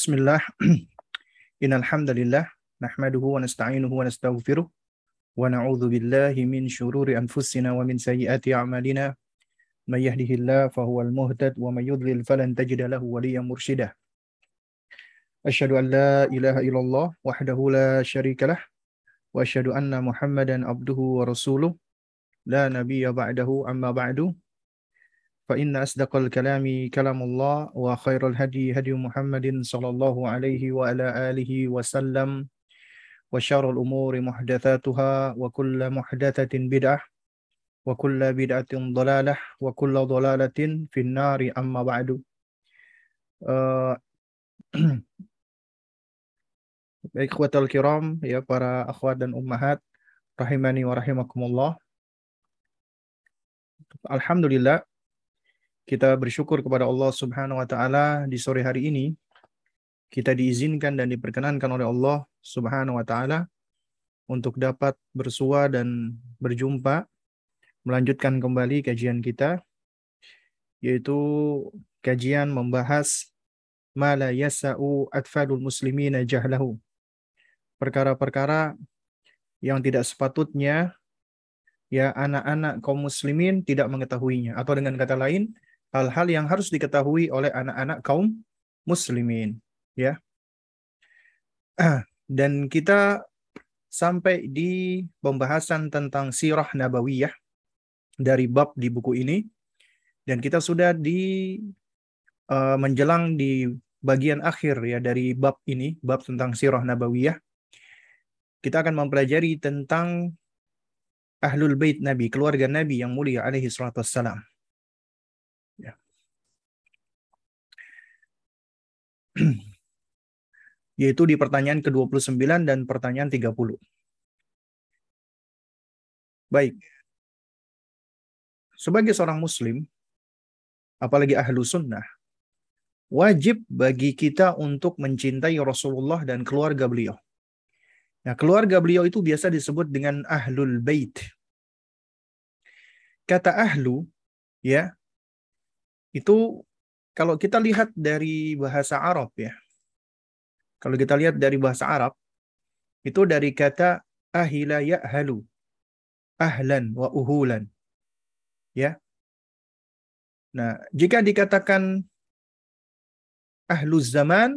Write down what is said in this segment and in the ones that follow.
Bismillah. Innal hamdalillah nahmaduhu wa nasta'inuhu wa nastaghfiruh wa billahi min shururi anfusina min sayyiati a'malina. May yahdihillahu fahuwal muhtad wa may yudlil falan tajida lahu mursyida. Asyhadu an la ilaha illallah wahdahu la syarika lah wa anna Muhammadan abduhu wa rasuluh la nabiyya ba'dahu amma. فإن أصدق الكلام كلام الله وخير الهدي هدي محمد صلى الله عليه وعلى آله وسلم وشر الأمور محدثاتها وكل محدثة بدعة وكل بدعة ضلالة وكل ضلالة في النار أما بعد Ikhwatal kiram ya para akhwat dan ummahat rahimani wa rahimakumullah. Alhamdulillah kita bersyukur kepada Allah Subhanahu wa taala di sore hari ini. Kita diizinkan dan diperkenankan oleh Allah Subhanahu wa taala untuk dapat bersua dan berjumpa melanjutkan kembali kajian kita yaitu kajian membahas mala yasa'u atfalul muslimina jahlahu. Perkara-perkara yang tidak sepatutnya ya anak-anak kaum muslimin tidak mengetahuinya. Atau dengan kata lain hal-hal yang harus diketahui oleh anak-anak kaum muslimin ya. Dan kita sampai di pembahasan tentang sirah nabawiyah dari bab di buku ini. Dan kita sudah di uh, menjelang di bagian akhir ya dari bab ini bab tentang sirah nabawiyah. Kita akan mempelajari tentang ahlul bait Nabi keluarga Nabi yang mulia alaihi salatu wassalam yaitu di pertanyaan ke-29 dan pertanyaan 30. Baik. Sebagai seorang muslim, apalagi ahlu sunnah, wajib bagi kita untuk mencintai Rasulullah dan keluarga beliau. Nah, keluarga beliau itu biasa disebut dengan ahlul bait. Kata ahlu, ya, itu kalau kita lihat dari bahasa Arab ya, kalau kita lihat dari bahasa Arab, itu dari kata ahila ya'halu, ahlan wa uhulan. Ya. Nah, jika dikatakan ahlul zaman,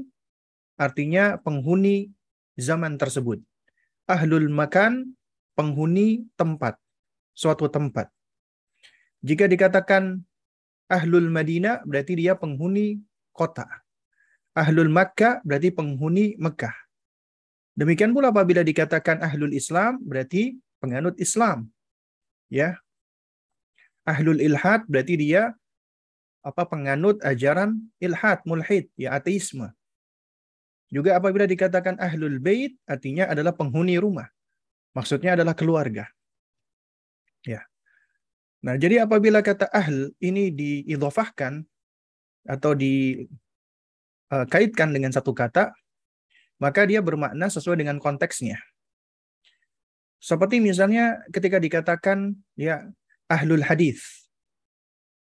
artinya penghuni zaman tersebut. Ahlul makan, penghuni tempat, suatu tempat. Jika dikatakan Ahlul Madinah berarti dia penghuni kota. Ahlul Makkah berarti penghuni Mekah. Demikian pula apabila dikatakan Ahlul Islam berarti penganut Islam. Ya. Ahlul Ilhad berarti dia apa penganut ajaran ilhad, mulhid, ya ateisme. Juga apabila dikatakan ahlul bait artinya adalah penghuni rumah. Maksudnya adalah keluarga. Nah, jadi apabila kata ahl ini diidhofahkan atau dikaitkan eh, dengan satu kata, maka dia bermakna sesuai dengan konteksnya. Seperti misalnya ketika dikatakan ya ahlul hadis.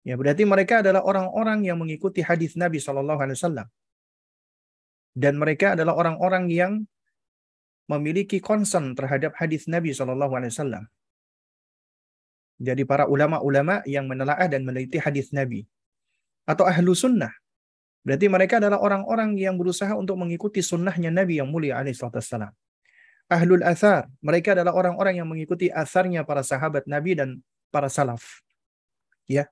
Ya, berarti mereka adalah orang-orang yang mengikuti hadis Nabi wasallam. Dan mereka adalah orang-orang yang memiliki concern terhadap hadis Nabi wasallam jadi para ulama-ulama yang menelaah dan meneliti hadis Nabi. Atau ahlu sunnah. Berarti mereka adalah orang-orang yang berusaha untuk mengikuti sunnahnya Nabi yang mulia alaihissalam. Ahlul athar. Mereka adalah orang-orang yang mengikuti asarnya para sahabat Nabi dan para salaf. Ya.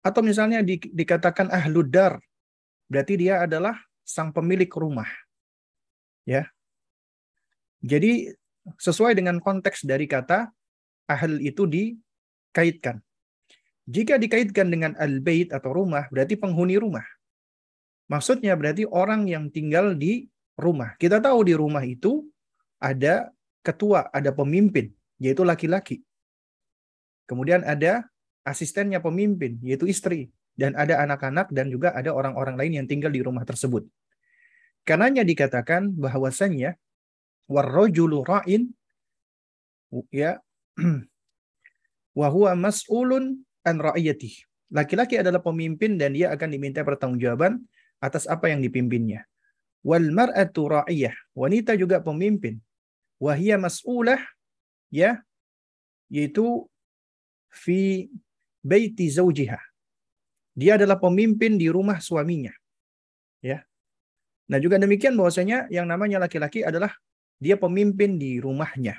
Atau misalnya di, dikatakan ahlud dar. Berarti dia adalah sang pemilik rumah. Ya. Jadi sesuai dengan konteks dari kata ahl itu dikaitkan. Jika dikaitkan dengan al-bait atau rumah, berarti penghuni rumah. Maksudnya berarti orang yang tinggal di rumah. Kita tahu di rumah itu ada ketua, ada pemimpin, yaitu laki-laki. Kemudian ada asistennya pemimpin, yaitu istri. Dan ada anak-anak dan juga ada orang-orang lain yang tinggal di rumah tersebut. Karenanya dikatakan bahwasannya warrojulu ra'in ya wa huwa mas'ulun an ra'iyatih. Laki-laki adalah pemimpin dan dia akan diminta pertanggungjawaban atas apa yang dipimpinnya. Wal mar'atu ra'iyah. Wanita juga pemimpin. Wahia mas'ulah ya yaitu fi baiti zaujiha. Dia adalah pemimpin di rumah suaminya. Ya. Nah, juga demikian bahwasanya yang namanya laki-laki adalah dia pemimpin di rumahnya.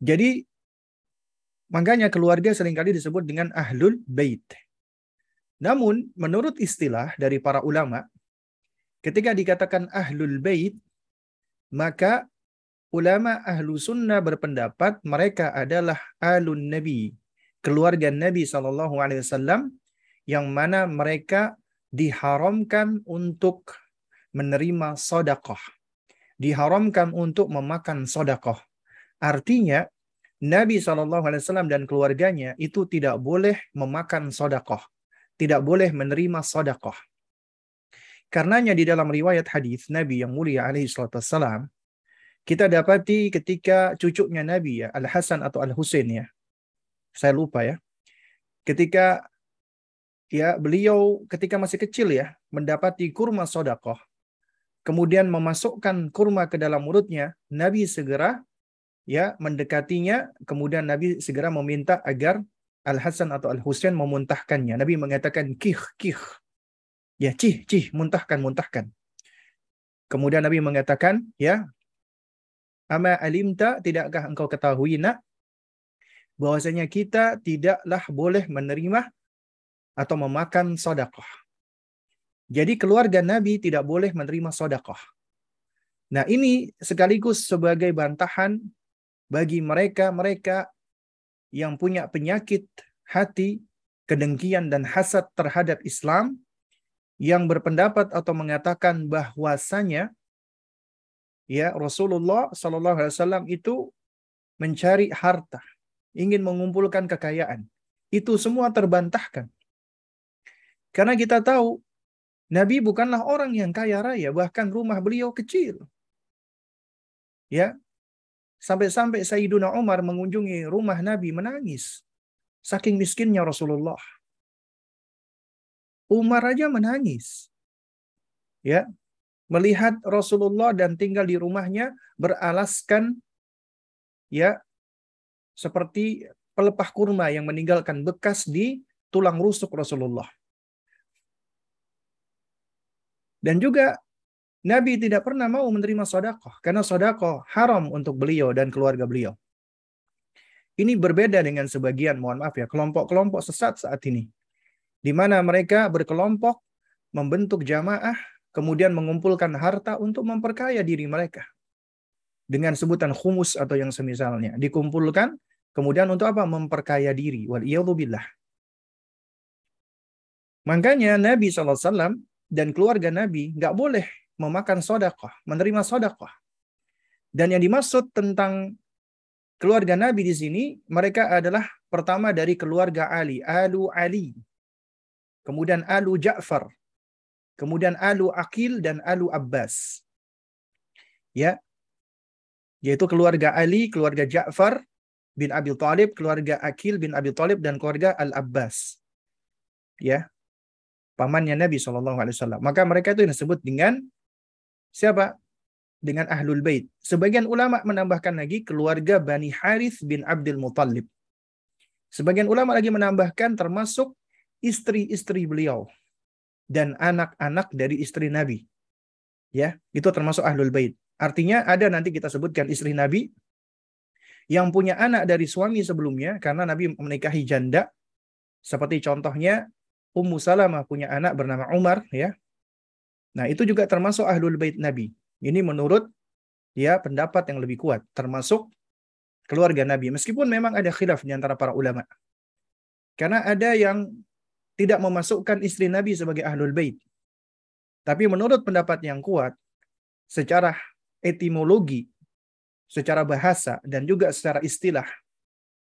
Jadi makanya keluarga sering kali disebut dengan ahlul bait. Namun menurut istilah dari para ulama ketika dikatakan ahlul bait maka ulama ahlu sunnah berpendapat mereka adalah alun nabi keluarga Nabi Shallallahu Alaihi Wasallam yang mana mereka diharamkan untuk menerima sodakoh, diharamkan untuk memakan sodakoh. Artinya Nabi Wasallam dan keluarganya itu tidak boleh memakan sodakoh, tidak boleh menerima sodakoh. Karenanya di dalam riwayat hadis Nabi yang mulia alaihi wasallam kita dapati ketika cucunya Nabi ya Al Hasan atau Al Husain ya saya lupa ya. Ketika ya beliau ketika masih kecil ya mendapati kurma sodakoh, kemudian memasukkan kurma ke dalam mulutnya, Nabi segera ya mendekatinya, kemudian Nabi segera meminta agar Al Hasan atau Al Husain memuntahkannya. Nabi mengatakan kih kih, ya cih cih muntahkan muntahkan. Kemudian Nabi mengatakan ya Ama alimta tidakkah engkau ketahui nak bahwasanya kita tidaklah boleh menerima atau memakan sodakoh. Jadi keluarga Nabi tidak boleh menerima sodakoh. Nah ini sekaligus sebagai bantahan bagi mereka-mereka yang punya penyakit hati, kedengkian dan hasad terhadap Islam yang berpendapat atau mengatakan bahwasanya ya Rasulullah Shallallahu Alaihi Wasallam itu mencari harta, ingin mengumpulkan kekayaan. Itu semua terbantahkan. Karena kita tahu Nabi bukanlah orang yang kaya raya, bahkan rumah beliau kecil. Ya. Sampai-sampai Sayyiduna Umar mengunjungi rumah Nabi menangis. Saking miskinnya Rasulullah. Umar aja menangis. Ya. Melihat Rasulullah dan tinggal di rumahnya beralaskan ya seperti pelepah kurma yang meninggalkan bekas di tulang rusuk Rasulullah. Dan juga Nabi tidak pernah mau menerima sodakoh. Karena sodakoh haram untuk beliau dan keluarga beliau. Ini berbeda dengan sebagian, mohon maaf ya, kelompok-kelompok sesat saat ini. Di mana mereka berkelompok, membentuk jamaah, kemudian mengumpulkan harta untuk memperkaya diri mereka. Dengan sebutan humus atau yang semisalnya. Dikumpulkan, Kemudian untuk apa? Memperkaya diri. Wal billah. Makanya Nabi SAW dan keluarga Nabi nggak boleh memakan sodakoh, menerima sodakoh. Dan yang dimaksud tentang keluarga Nabi di sini, mereka adalah pertama dari keluarga Ali, Alu Ali. Kemudian Alu Ja'far. Kemudian Alu Akil dan Alu Abbas. Ya, yaitu keluarga Ali, keluarga Ja'far, bin Abi Thalib, keluarga Akil bin Abi Thalib dan keluarga Al-Abbas. Ya. Pamannya Nabi SAW. Maka mereka itu disebut dengan siapa? Dengan Ahlul Bait. Sebagian ulama menambahkan lagi keluarga Bani Harith bin Abdul Muttalib. Sebagian ulama lagi menambahkan termasuk istri-istri beliau dan anak-anak dari istri Nabi. Ya, itu termasuk Ahlul Bait. Artinya ada nanti kita sebutkan istri Nabi yang punya anak dari suami sebelumnya karena Nabi menikahi janda seperti contohnya Ummu Salamah punya anak bernama Umar ya. Nah, itu juga termasuk ahlul bait Nabi. Ini menurut ya pendapat yang lebih kuat termasuk keluarga Nabi meskipun memang ada khilaf di antara para ulama. Karena ada yang tidak memasukkan istri Nabi sebagai ahlul bait. Tapi menurut pendapat yang kuat secara etimologi secara bahasa dan juga secara istilah.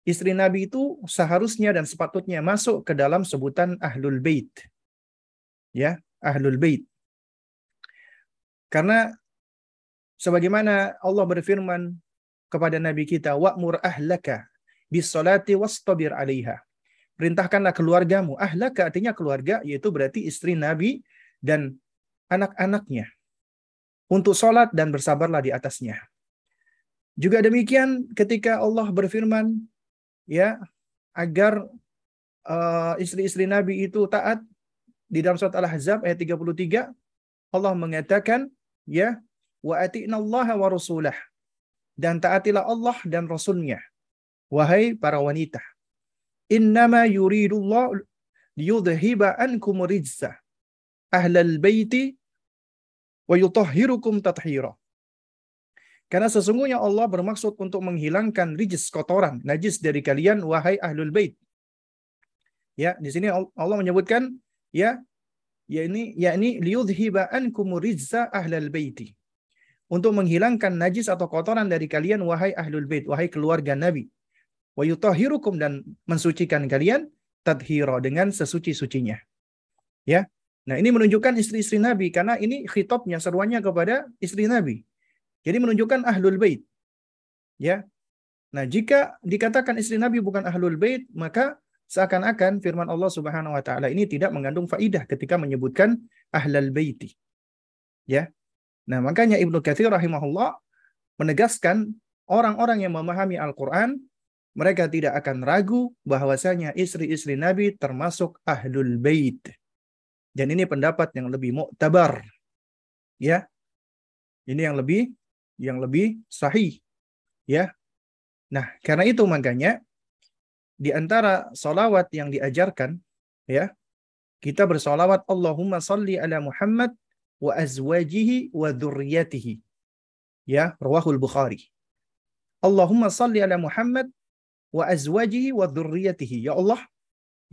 Istri Nabi itu seharusnya dan sepatutnya masuk ke dalam sebutan Ahlul Bait. Ya, Ahlul Bait. Karena sebagaimana Allah berfirman kepada Nabi kita, "Wa'mur ahlaka bis-salati wastabir 'alaiha." Perintahkanlah keluargamu. Ahlaka artinya keluarga, yaitu berarti istri Nabi dan anak-anaknya untuk sholat dan bersabarlah di atasnya. Juga demikian ketika Allah berfirman ya agar uh, istri-istri Nabi itu taat di dalam surat Al-Ahzab ayat 33 Allah mengatakan ya wa ati'na Allah wa rasulah dan taatilah Allah dan Rasulnya wahai para wanita innama yuridullah liyudhiba ankum rijsa ahlal baiti wa yutahhirukum tathira. Karena sesungguhnya Allah bermaksud untuk menghilangkan rijis kotoran, najis dari kalian wahai ahlul bait. Ya, di sini Allah menyebutkan ya ya ini yakni liyudhiba ankum rijza ahlal baiti. Untuk menghilangkan najis atau kotoran dari kalian wahai ahlul bait, wahai keluarga Nabi. Wa yutahhirukum dan mensucikan kalian tadhira dengan sesuci-sucinya. Ya, Nah, ini menunjukkan istri-istri Nabi karena ini khitabnya seruannya kepada istri Nabi. Jadi menunjukkan ahlul bait. Ya. Nah, jika dikatakan istri Nabi bukan ahlul bait, maka seakan-akan firman Allah Subhanahu wa taala ini tidak mengandung faidah ketika menyebutkan ahlul baiti. Ya. Nah, makanya Ibnu Katsir rahimahullah menegaskan orang-orang yang memahami Al-Qur'an mereka tidak akan ragu bahwasanya istri-istri Nabi termasuk ahlul bait. Dan ini pendapat yang lebih muktabar. Ya. Ini yang lebih yang lebih sahih. Ya. Nah, karena itu makanya di antara solawat yang diajarkan, ya, kita bersolawat Allahumma salli ala Muhammad wa azwajihi wa dhurriyyatihi. Ya, rawahul Bukhari. Allahumma salli ala Muhammad wa azwajihi wa dhurriyyatihi. Ya Allah,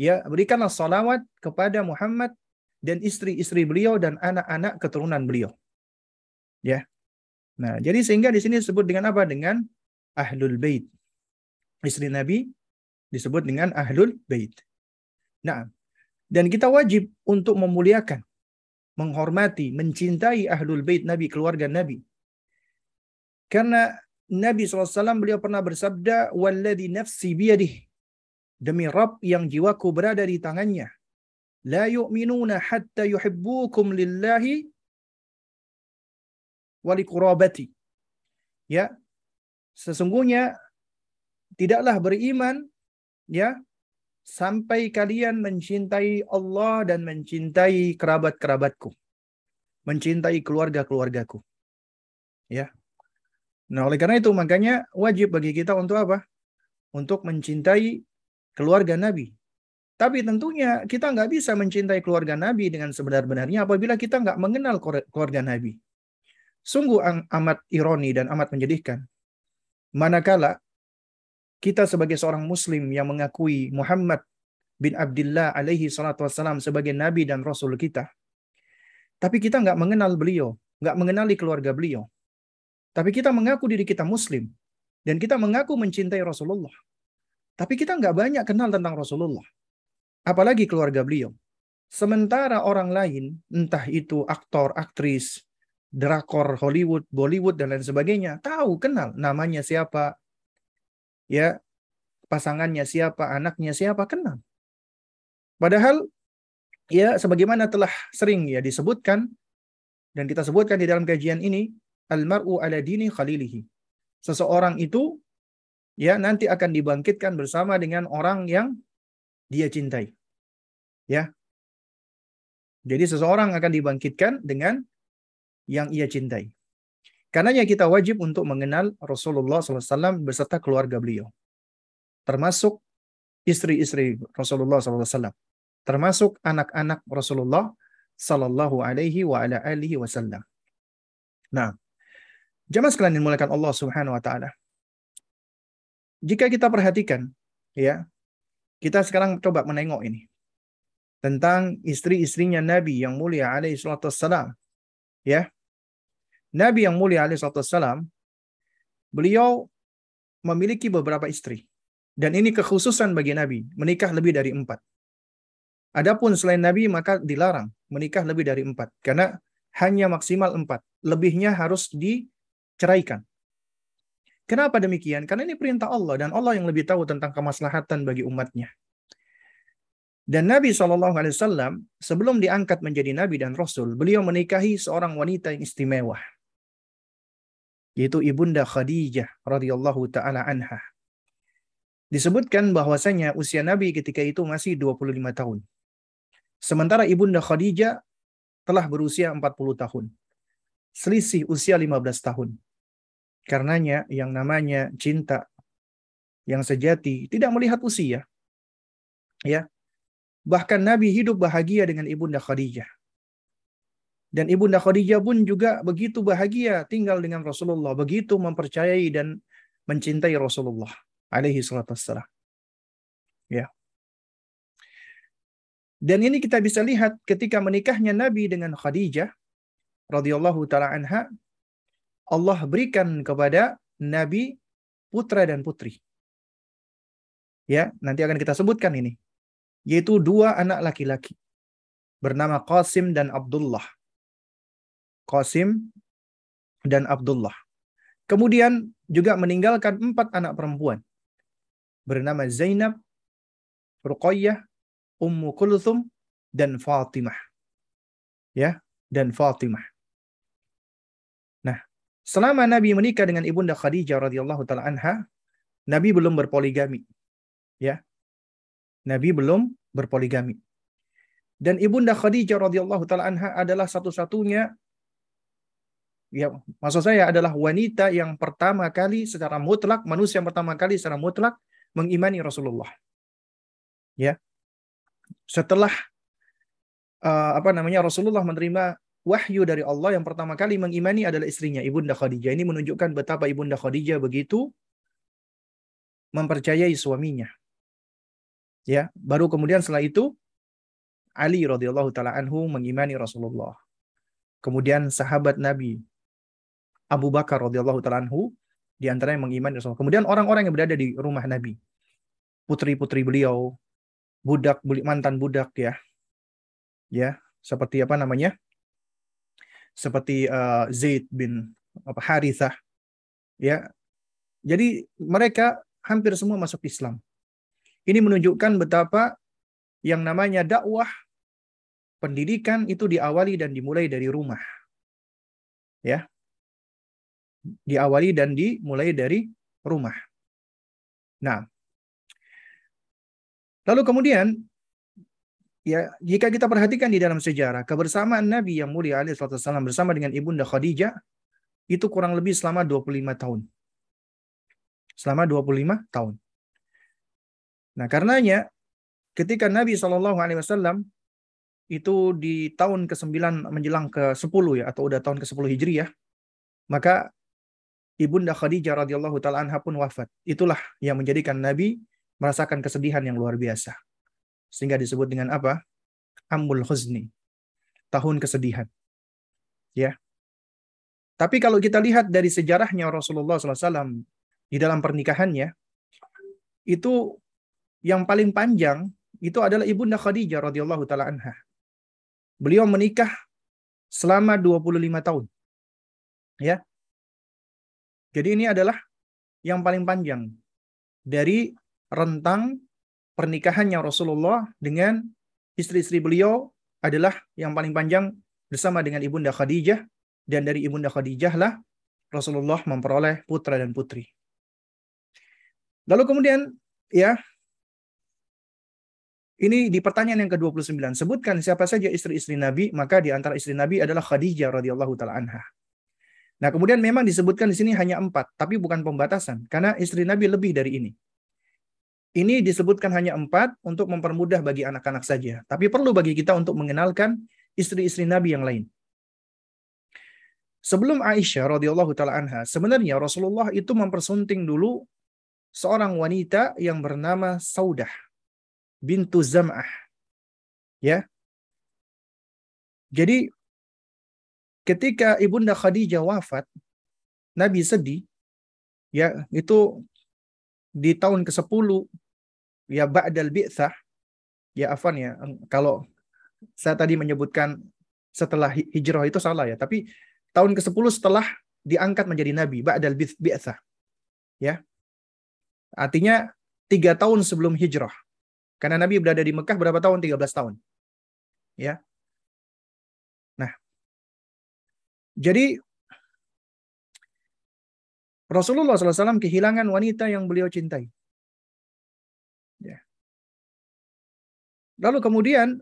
ya berikanlah salawat kepada Muhammad dan istri-istri beliau dan anak-anak keturunan beliau. Ya. Nah, jadi sehingga di sini disebut dengan apa? Dengan ahlul bait. Istri Nabi disebut dengan ahlul bait. Nah, dan kita wajib untuk memuliakan, menghormati, mencintai ahlul bait Nabi, keluarga Nabi. Karena Nabi SAW beliau pernah bersabda, Walladhi nafsi biyadih. Demi Rabb yang jiwaku berada di tangannya la yu'minuna hatta yuhibbukum lillahi walikurabati. Ya. Sesungguhnya tidaklah beriman ya sampai kalian mencintai Allah dan mencintai kerabat-kerabatku. Mencintai keluarga-keluargaku. Ya. Nah, oleh karena itu makanya wajib bagi kita untuk apa? Untuk mencintai keluarga Nabi, tapi tentunya kita nggak bisa mencintai keluarga Nabi dengan sebenar-benarnya apabila kita nggak mengenal keluarga Nabi. Sungguh amat ironi dan amat menyedihkan. Manakala kita sebagai seorang muslim yang mengakui Muhammad bin Abdullah alaihi salatu wassalam sebagai nabi dan rasul kita. Tapi kita nggak mengenal beliau, nggak mengenali keluarga beliau. Tapi kita mengaku diri kita muslim dan kita mengaku mencintai Rasulullah. Tapi kita nggak banyak kenal tentang Rasulullah apalagi keluarga beliau. Sementara orang lain, entah itu aktor, aktris, drakor Hollywood, Bollywood dan lain sebagainya, tahu kenal namanya siapa, ya pasangannya siapa, anaknya siapa kenal. Padahal ya sebagaimana telah sering ya disebutkan dan kita sebutkan di dalam kajian ini, almaru ala dini khalilihi. Seseorang itu ya nanti akan dibangkitkan bersama dengan orang yang dia cintai. Ya. Jadi seseorang akan dibangkitkan dengan yang ia cintai. Karenanya kita wajib untuk mengenal Rasulullah SAW beserta keluarga beliau. Termasuk istri-istri Rasulullah SAW. Termasuk anak-anak Rasulullah Sallallahu Alaihi wa ala alihi Wasallam. Nah, jamaah sekalian yang Allah Subhanahu Wa Taala. Jika kita perhatikan, ya, kita sekarang coba menengok ini tentang istri-istrinya Nabi yang mulia alaihi salatu. Ya. Nabi yang mulia alaihi salatu wassalam, beliau memiliki beberapa istri. Dan ini kekhususan bagi Nabi, menikah lebih dari empat. Adapun selain Nabi maka dilarang menikah lebih dari empat. Karena hanya maksimal empat. Lebihnya harus diceraikan. Kenapa demikian? Karena ini perintah Allah dan Allah yang lebih tahu tentang kemaslahatan bagi umatnya. Dan Nabi SAW sebelum diangkat menjadi Nabi dan Rasul, beliau menikahi seorang wanita yang istimewa. Yaitu Ibunda Khadijah radhiyallahu taala anha. Disebutkan bahwasanya usia Nabi ketika itu masih 25 tahun. Sementara Ibunda Khadijah telah berusia 40 tahun. Selisih usia 15 tahun. Karenanya yang namanya cinta yang sejati tidak melihat usia. Ya, Bahkan Nabi hidup bahagia dengan Ibunda Khadijah. Dan Ibunda Khadijah pun juga begitu bahagia tinggal dengan Rasulullah. Begitu mempercayai dan mencintai Rasulullah. Alaihi salatu wassalam. Ya. Dan ini kita bisa lihat ketika menikahnya Nabi dengan Khadijah radhiyallahu taala anha Allah berikan kepada Nabi putra dan putri. Ya, nanti akan kita sebutkan ini yaitu dua anak laki-laki bernama Qasim dan Abdullah. Qasim dan Abdullah. Kemudian juga meninggalkan empat anak perempuan bernama Zainab, Ruqayyah, Ummu Kulthum, dan Fatimah. Ya, dan Fatimah. Nah, selama Nabi menikah dengan Ibunda Khadijah radhiyallahu taala anha, Nabi belum berpoligami. Ya. Nabi belum berpoligami. Dan Ibunda Khadijah radhiyallahu taala anha adalah satu-satunya ya maksud saya adalah wanita yang pertama kali secara mutlak manusia yang pertama kali secara mutlak mengimani Rasulullah. Ya. Setelah uh, apa namanya Rasulullah menerima wahyu dari Allah yang pertama kali mengimani adalah istrinya Ibunda Khadijah. Ini menunjukkan betapa Ibunda Khadijah begitu mempercayai suaminya. Ya, baru kemudian setelah itu Ali radhiyallahu taala anhu mengimani Rasulullah. Kemudian sahabat Nabi Abu Bakar radhiyallahu taala anhu di antaranya mengimani Rasulullah. Kemudian orang-orang yang berada di rumah Nabi, putri-putri beliau, budak mantan budak ya. Ya, seperti apa namanya? Seperti uh, Zaid bin apa Harithah. Ya. Jadi mereka hampir semua masuk Islam. Ini menunjukkan betapa yang namanya dakwah pendidikan itu diawali dan dimulai dari rumah. Ya. Diawali dan dimulai dari rumah. Nah. Lalu kemudian ya jika kita perhatikan di dalam sejarah kebersamaan Nabi yang mulia alaihissalam bersama dengan ibunda Khadijah itu kurang lebih selama 25 tahun. Selama 25 tahun. Nah, karenanya ketika Nabi Shallallahu Alaihi Wasallam itu di tahun ke-9 menjelang ke-10 ya atau udah tahun ke-10 Hijriah, maka Ibunda Khadijah radhiyallahu taala anha pun wafat. Itulah yang menjadikan Nabi merasakan kesedihan yang luar biasa. Sehingga disebut dengan apa? Amul Huzni. Tahun kesedihan. Ya. Tapi kalau kita lihat dari sejarahnya Rasulullah SAW di dalam pernikahannya, itu yang paling panjang itu adalah Ibunda Khadijah radhiyallahu taala anha. Beliau menikah selama 25 tahun. Ya. Jadi ini adalah yang paling panjang dari rentang pernikahannya Rasulullah dengan istri-istri beliau adalah yang paling panjang bersama dengan Ibunda Khadijah dan dari Ibunda Khadijah lah Rasulullah memperoleh putra dan putri. Lalu kemudian ya ini di pertanyaan yang ke-29. Sebutkan siapa saja istri-istri Nabi, maka di antara istri Nabi adalah Khadijah radhiyallahu taala anha. Nah, kemudian memang disebutkan di sini hanya empat, tapi bukan pembatasan, karena istri Nabi lebih dari ini. Ini disebutkan hanya empat untuk mempermudah bagi anak-anak saja. Tapi perlu bagi kita untuk mengenalkan istri-istri Nabi yang lain. Sebelum Aisyah radhiyallahu taala anha, sebenarnya Rasulullah itu mempersunting dulu seorang wanita yang bernama Saudah bintu Zam'ah. Ya. Jadi ketika Ibunda Khadijah wafat, Nabi sedih. Ya, itu di tahun ke-10 ya ba'dal bi'tsah. Ya afan ya, kalau saya tadi menyebutkan setelah hijrah itu salah ya, tapi tahun ke-10 setelah diangkat menjadi nabi ba'dal bi'tsah. Ya. Artinya tiga tahun sebelum hijrah. Karena Nabi berada di Mekah berapa tahun? 13 tahun. Ya. Jadi Rasulullah SAW kehilangan wanita yang beliau cintai. Ya. Lalu kemudian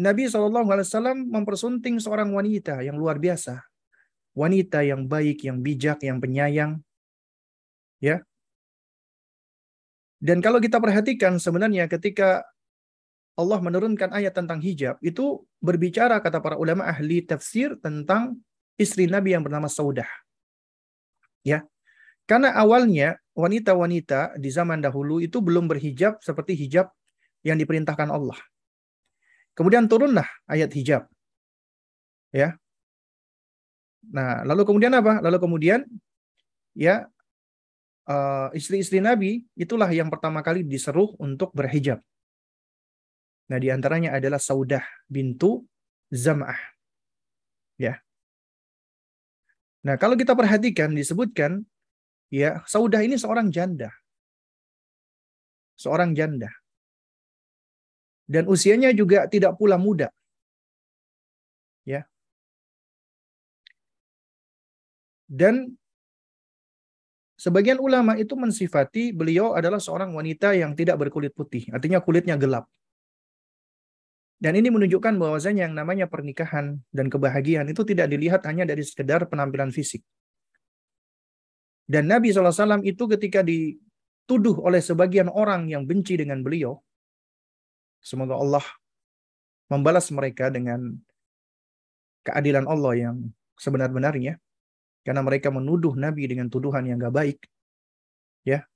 Nabi SAW mempersunting seorang wanita yang luar biasa. Wanita yang baik, yang bijak, yang penyayang. Ya, dan kalau kita perhatikan sebenarnya ketika Allah menurunkan ayat tentang hijab itu berbicara kata para ulama ahli tafsir tentang istri Nabi yang bernama Saudah. Ya. Karena awalnya wanita-wanita di zaman dahulu itu belum berhijab seperti hijab yang diperintahkan Allah. Kemudian turunlah ayat hijab. Ya. Nah, lalu kemudian apa? Lalu kemudian ya uh, istri-istri Nabi itulah yang pertama kali diseru untuk berhijab. Nah, di antaranya adalah Saudah bintu Zam'ah. Ya. Nah, kalau kita perhatikan disebutkan ya, Saudah ini seorang janda. Seorang janda. Dan usianya juga tidak pula muda. Ya. Dan Sebagian ulama itu mensifati beliau adalah seorang wanita yang tidak berkulit putih, artinya kulitnya gelap. Dan ini menunjukkan bahwasanya yang namanya pernikahan dan kebahagiaan itu tidak dilihat hanya dari sekedar penampilan fisik. Dan Nabi SAW itu ketika dituduh oleh sebagian orang yang benci dengan beliau, semoga Allah membalas mereka dengan keadilan Allah yang sebenar-benarnya, karena mereka menuduh Nabi dengan tuduhan yang gak baik. Ya.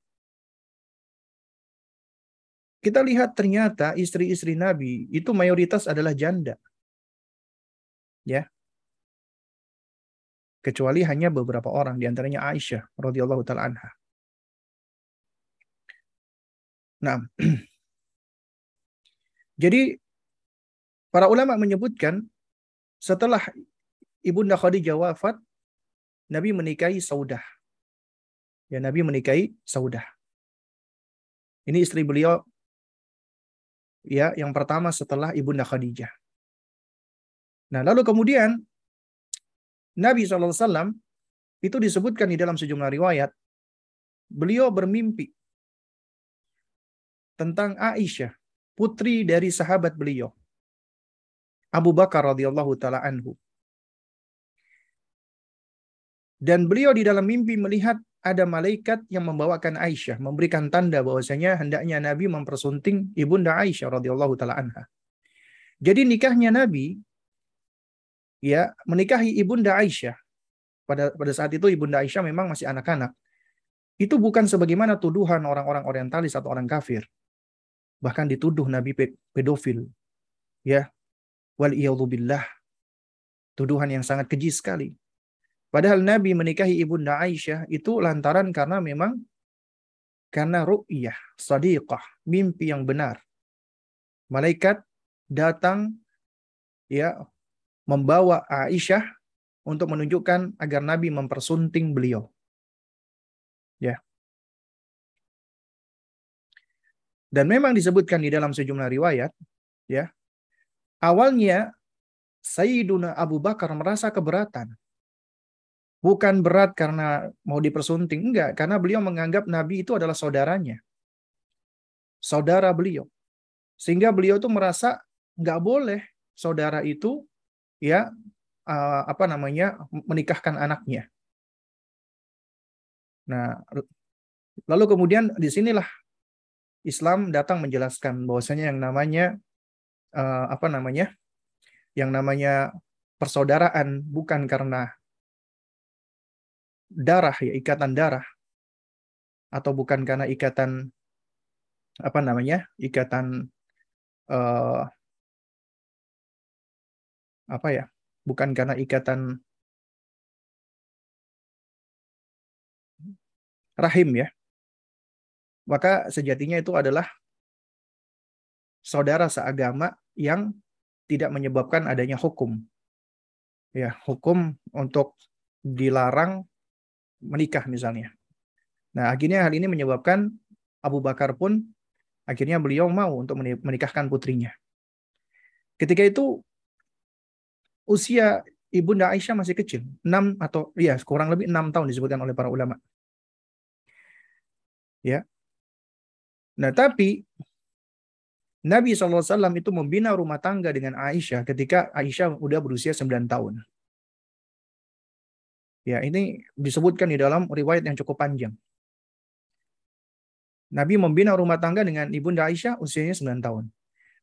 Kita lihat ternyata istri-istri Nabi itu mayoritas adalah janda. Ya. Kecuali hanya beberapa orang di antaranya Aisyah radhiyallahu taala anha. Nah, jadi para ulama menyebutkan setelah Ibunda Khadijah wafat, Nabi menikahi Saudah. Ya, Nabi menikahi Saudah. Ini istri beliau ya yang pertama setelah Ibunda Khadijah. Nah, lalu kemudian Nabi SAW itu disebutkan di dalam sejumlah riwayat, beliau bermimpi tentang Aisyah, putri dari sahabat beliau, Abu Bakar radhiyallahu taala anhu. Dan beliau di dalam mimpi melihat ada malaikat yang membawakan Aisyah, memberikan tanda bahwasanya hendaknya Nabi mempersunting ibunda Aisyah radhiyallahu taala anha. Jadi nikahnya Nabi ya menikahi ibunda Aisyah pada pada saat itu ibunda Aisyah memang masih anak-anak. Itu bukan sebagaimana tuduhan orang-orang orientalis atau orang kafir. Bahkan dituduh Nabi pedofil. Ya. Wal billah. Tuduhan yang sangat keji sekali. Padahal Nabi menikahi ibunda Aisyah itu lantaran karena memang karena ru'yah, sadiqah, mimpi yang benar. Malaikat datang ya membawa Aisyah untuk menunjukkan agar Nabi mempersunting beliau. Ya. Dan memang disebutkan di dalam sejumlah riwayat, ya. Awalnya Sayyiduna Abu Bakar merasa keberatan Bukan berat karena mau dipersunting, enggak. Karena beliau menganggap Nabi itu adalah saudaranya. Saudara beliau. Sehingga beliau itu merasa enggak boleh saudara itu ya uh, apa namanya menikahkan anaknya. Nah, lalu kemudian di sinilah Islam datang menjelaskan bahwasanya yang namanya uh, apa namanya yang namanya persaudaraan bukan karena darah ya ikatan darah. Atau bukan karena ikatan apa namanya ikatan uh, apa ya bukan karena ikatan rahim ya. Maka sejatinya itu adalah saudara seagama yang tidak menyebabkan adanya hukum. Ya hukum untuk dilarang menikah misalnya. Nah, akhirnya hal ini menyebabkan Abu Bakar pun Akhirnya beliau mau untuk menikahkan putrinya. Ketika itu usia Ibunda Aisyah masih kecil, 6 atau ya kurang lebih 6 tahun disebutkan oleh para ulama. Ya. Nah, tapi Nabi SAW itu membina rumah tangga dengan Aisyah ketika Aisyah udah berusia 9 tahun. Ya, ini disebutkan di dalam riwayat yang cukup panjang. Nabi membina rumah tangga dengan Ibunda Aisyah usianya 9 tahun.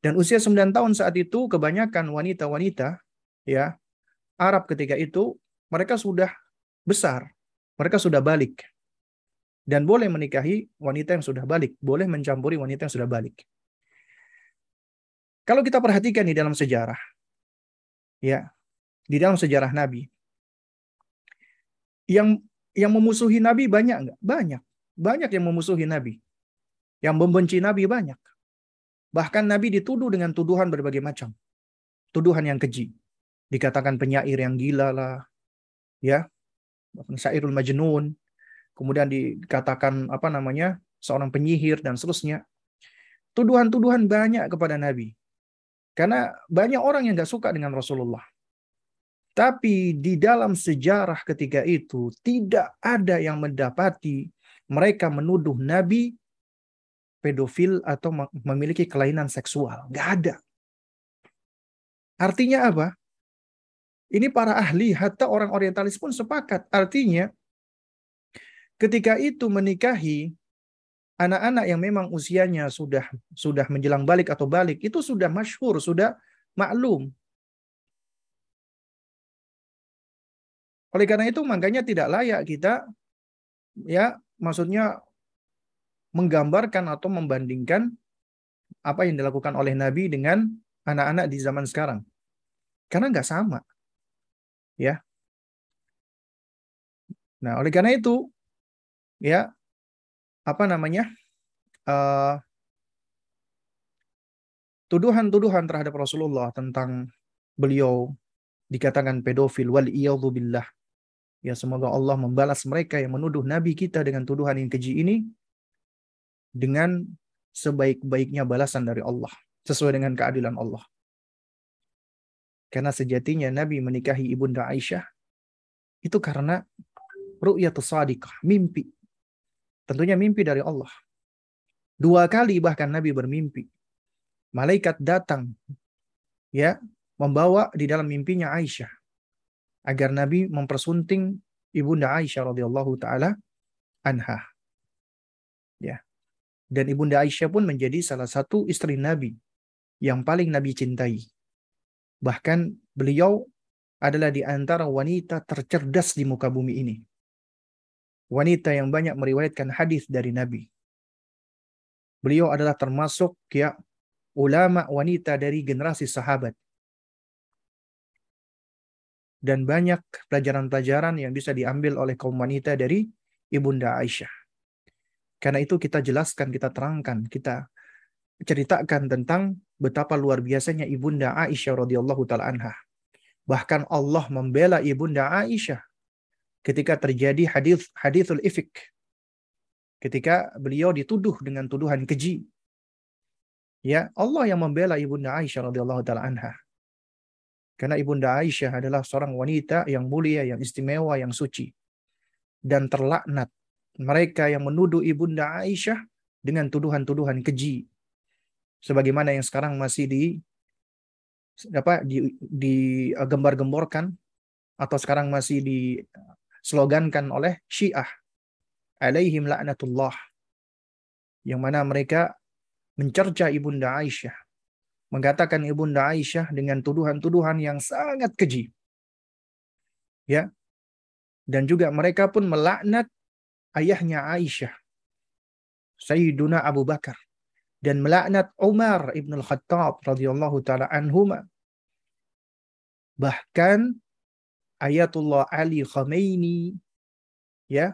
Dan usia 9 tahun saat itu kebanyakan wanita-wanita ya Arab ketika itu mereka sudah besar, mereka sudah balik. Dan boleh menikahi wanita yang sudah balik, boleh mencampuri wanita yang sudah balik. Kalau kita perhatikan di dalam sejarah, ya, di dalam sejarah Nabi, yang yang memusuhi Nabi banyak enggak? Banyak. Banyak yang memusuhi Nabi. Yang membenci Nabi banyak. Bahkan Nabi dituduh dengan tuduhan berbagai macam. Tuduhan yang keji. Dikatakan penyair yang gila lah. Ya. Syairul majnun. Kemudian dikatakan apa namanya? seorang penyihir dan seterusnya. Tuduhan-tuduhan banyak kepada Nabi. Karena banyak orang yang gak suka dengan Rasulullah. Tapi di dalam sejarah ketika itu tidak ada yang mendapati mereka menuduh Nabi pedofil atau memiliki kelainan seksual. Nggak ada. Artinya apa? Ini para ahli, hatta orang orientalis pun sepakat. Artinya, ketika itu menikahi anak-anak yang memang usianya sudah sudah menjelang balik atau balik, itu sudah masyhur, sudah maklum. Oleh karena itu, makanya tidak layak kita, ya, maksudnya menggambarkan atau membandingkan apa yang dilakukan oleh Nabi dengan anak-anak di zaman sekarang. Karena nggak sama. Ya. Nah, oleh karena itu, ya, apa namanya, uh, tuduhan-tuduhan terhadap Rasulullah tentang beliau dikatakan pedofil wal billah. Ya semoga Allah membalas mereka yang menuduh Nabi kita dengan tuduhan yang keji ini dengan sebaik-baiknya balasan dari Allah sesuai dengan keadilan Allah. Karena sejatinya Nabi menikahi ibunda Aisyah itu karena ru'yatus sadiqah, mimpi. Tentunya mimpi dari Allah. Dua kali bahkan Nabi bermimpi. Malaikat datang ya membawa di dalam mimpinya Aisyah agar Nabi mempersunting ibunda Aisyah radhiyallahu taala anha. Ya. Dan Ibunda Aisyah pun menjadi salah satu istri Nabi yang paling Nabi cintai. Bahkan beliau adalah di antara wanita tercerdas di muka bumi ini. Wanita yang banyak meriwayatkan hadis dari Nabi. Beliau adalah termasuk ya ulama wanita dari generasi sahabat. Dan banyak pelajaran-pelajaran yang bisa diambil oleh kaum wanita dari Ibunda Aisyah. Karena itu kita jelaskan, kita terangkan, kita ceritakan tentang betapa luar biasanya ibunda Aisyah radhiyallahu taala anha. Bahkan Allah membela ibunda Aisyah ketika terjadi hadis hadithul ifik. Ketika beliau dituduh dengan tuduhan keji. Ya, Allah yang membela ibunda Aisyah radhiyallahu taala anha. Karena ibunda Aisyah adalah seorang wanita yang mulia, yang istimewa, yang suci dan terlaknat. Mereka yang menuduh ibunda Aisyah dengan tuduhan-tuduhan keji. Sebagaimana yang sekarang masih di apa di, di uh, gembar-gemborkan atau sekarang masih di slogankan oleh Syiah. Alaihim laknatullah. Yang mana mereka mencerca ibunda Aisyah mengatakan ibunda Aisyah dengan tuduhan-tuduhan yang sangat keji. Ya. Dan juga mereka pun melaknat ayahnya Aisyah, Sayyiduna Abu Bakar, dan melaknat Umar ibn al-Khattab radhiyallahu taala anhuma. Bahkan Ayatullah Ali Khamenei ya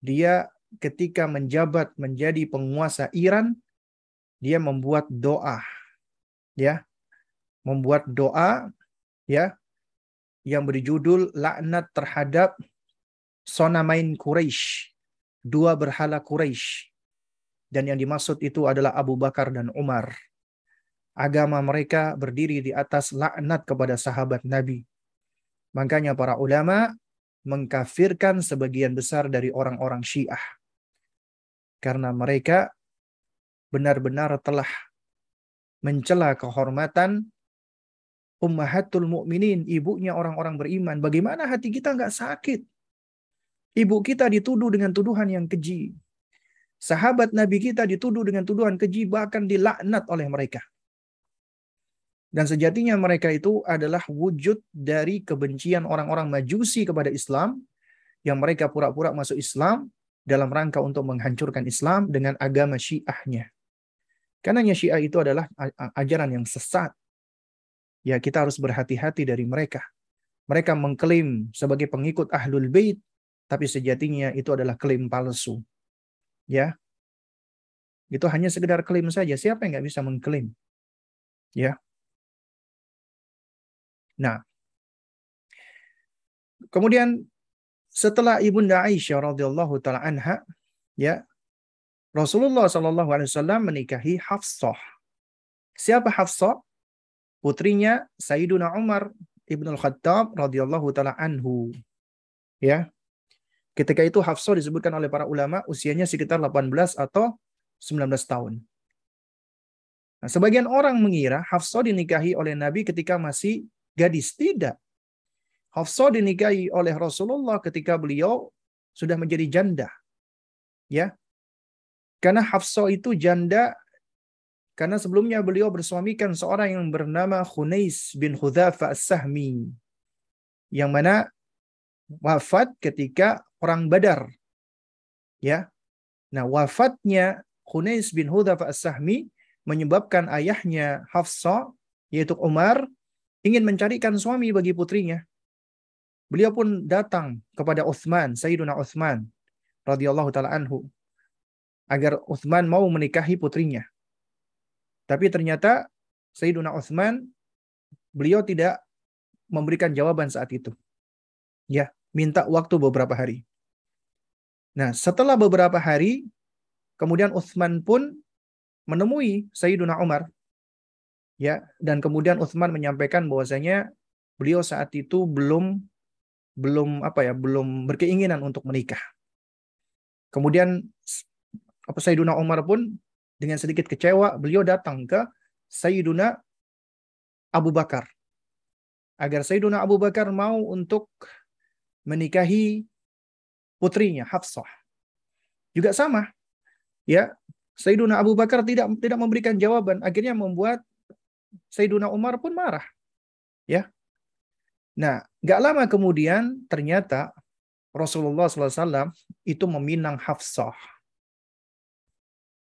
dia ketika menjabat menjadi penguasa Iran dia membuat doa ya membuat doa ya yang berjudul laknat terhadap Sonamain Quraisy, dua berhala Quraisy. Dan yang dimaksud itu adalah Abu Bakar dan Umar. Agama mereka berdiri di atas laknat kepada sahabat Nabi. Makanya para ulama mengkafirkan sebagian besar dari orang-orang Syiah. Karena mereka benar-benar telah mencela kehormatan ummahatul mukminin, ibunya orang-orang beriman. Bagaimana hati kita nggak sakit? Ibu kita dituduh dengan tuduhan yang keji. Sahabat Nabi kita dituduh dengan tuduhan keji bahkan dilaknat oleh mereka. Dan sejatinya mereka itu adalah wujud dari kebencian orang-orang majusi kepada Islam yang mereka pura-pura masuk Islam dalam rangka untuk menghancurkan Islam dengan agama syiahnya. Karena syiah itu adalah ajaran yang sesat. Ya kita harus berhati-hati dari mereka. Mereka mengklaim sebagai pengikut Ahlul Bait, tapi sejatinya itu adalah klaim palsu. Ya. Itu hanya sekedar klaim saja. Siapa yang nggak bisa mengklaim? Ya. Nah. Kemudian setelah ibunda Aisyah radhiyallahu taala anha ya Rasulullah Shallallahu alaihi wasallam menikahi Hafsah siapa Hafsah putrinya Sayyiduna Umar Ibnu Al-Khattab radhiyallahu taala anhu ya Ketika itu Hafsah disebutkan oleh para ulama usianya sekitar 18 atau 19 tahun. Nah, sebagian orang mengira Hafsah dinikahi oleh Nabi ketika masih gadis. Tidak. Hafsah dinikahi oleh Rasulullah ketika beliau sudah menjadi janda. Ya. Karena Hafsah itu janda karena sebelumnya beliau bersuamikan seorang yang bernama Khunais bin Hudzafa As-Sahmi. Yang mana wafat ketika perang Badar. Ya. Nah, wafatnya Khunais bin Hudhafah As-Sahmi menyebabkan ayahnya Hafsah yaitu Umar ingin mencarikan suami bagi putrinya. Beliau pun datang kepada Uthman, Sayyiduna Uthman radhiyallahu taala anhu agar Uthman mau menikahi putrinya. Tapi ternyata Sayyiduna Uthman beliau tidak memberikan jawaban saat itu. Ya, minta waktu beberapa hari. Nah, setelah beberapa hari, kemudian Uthman pun menemui Sayyiduna Umar. Ya, dan kemudian Uthman menyampaikan bahwasanya beliau saat itu belum belum apa ya, belum berkeinginan untuk menikah. Kemudian apa Sayyiduna Umar pun dengan sedikit kecewa, beliau datang ke Sayyiduna Abu Bakar agar Sayyiduna Abu Bakar mau untuk menikahi putrinya Hafsah. Juga sama. Ya, Sayyiduna Abu Bakar tidak tidak memberikan jawaban, akhirnya membuat Sayyiduna Umar pun marah. Ya. Nah, gak lama kemudian ternyata Rasulullah SAW itu meminang Hafsah.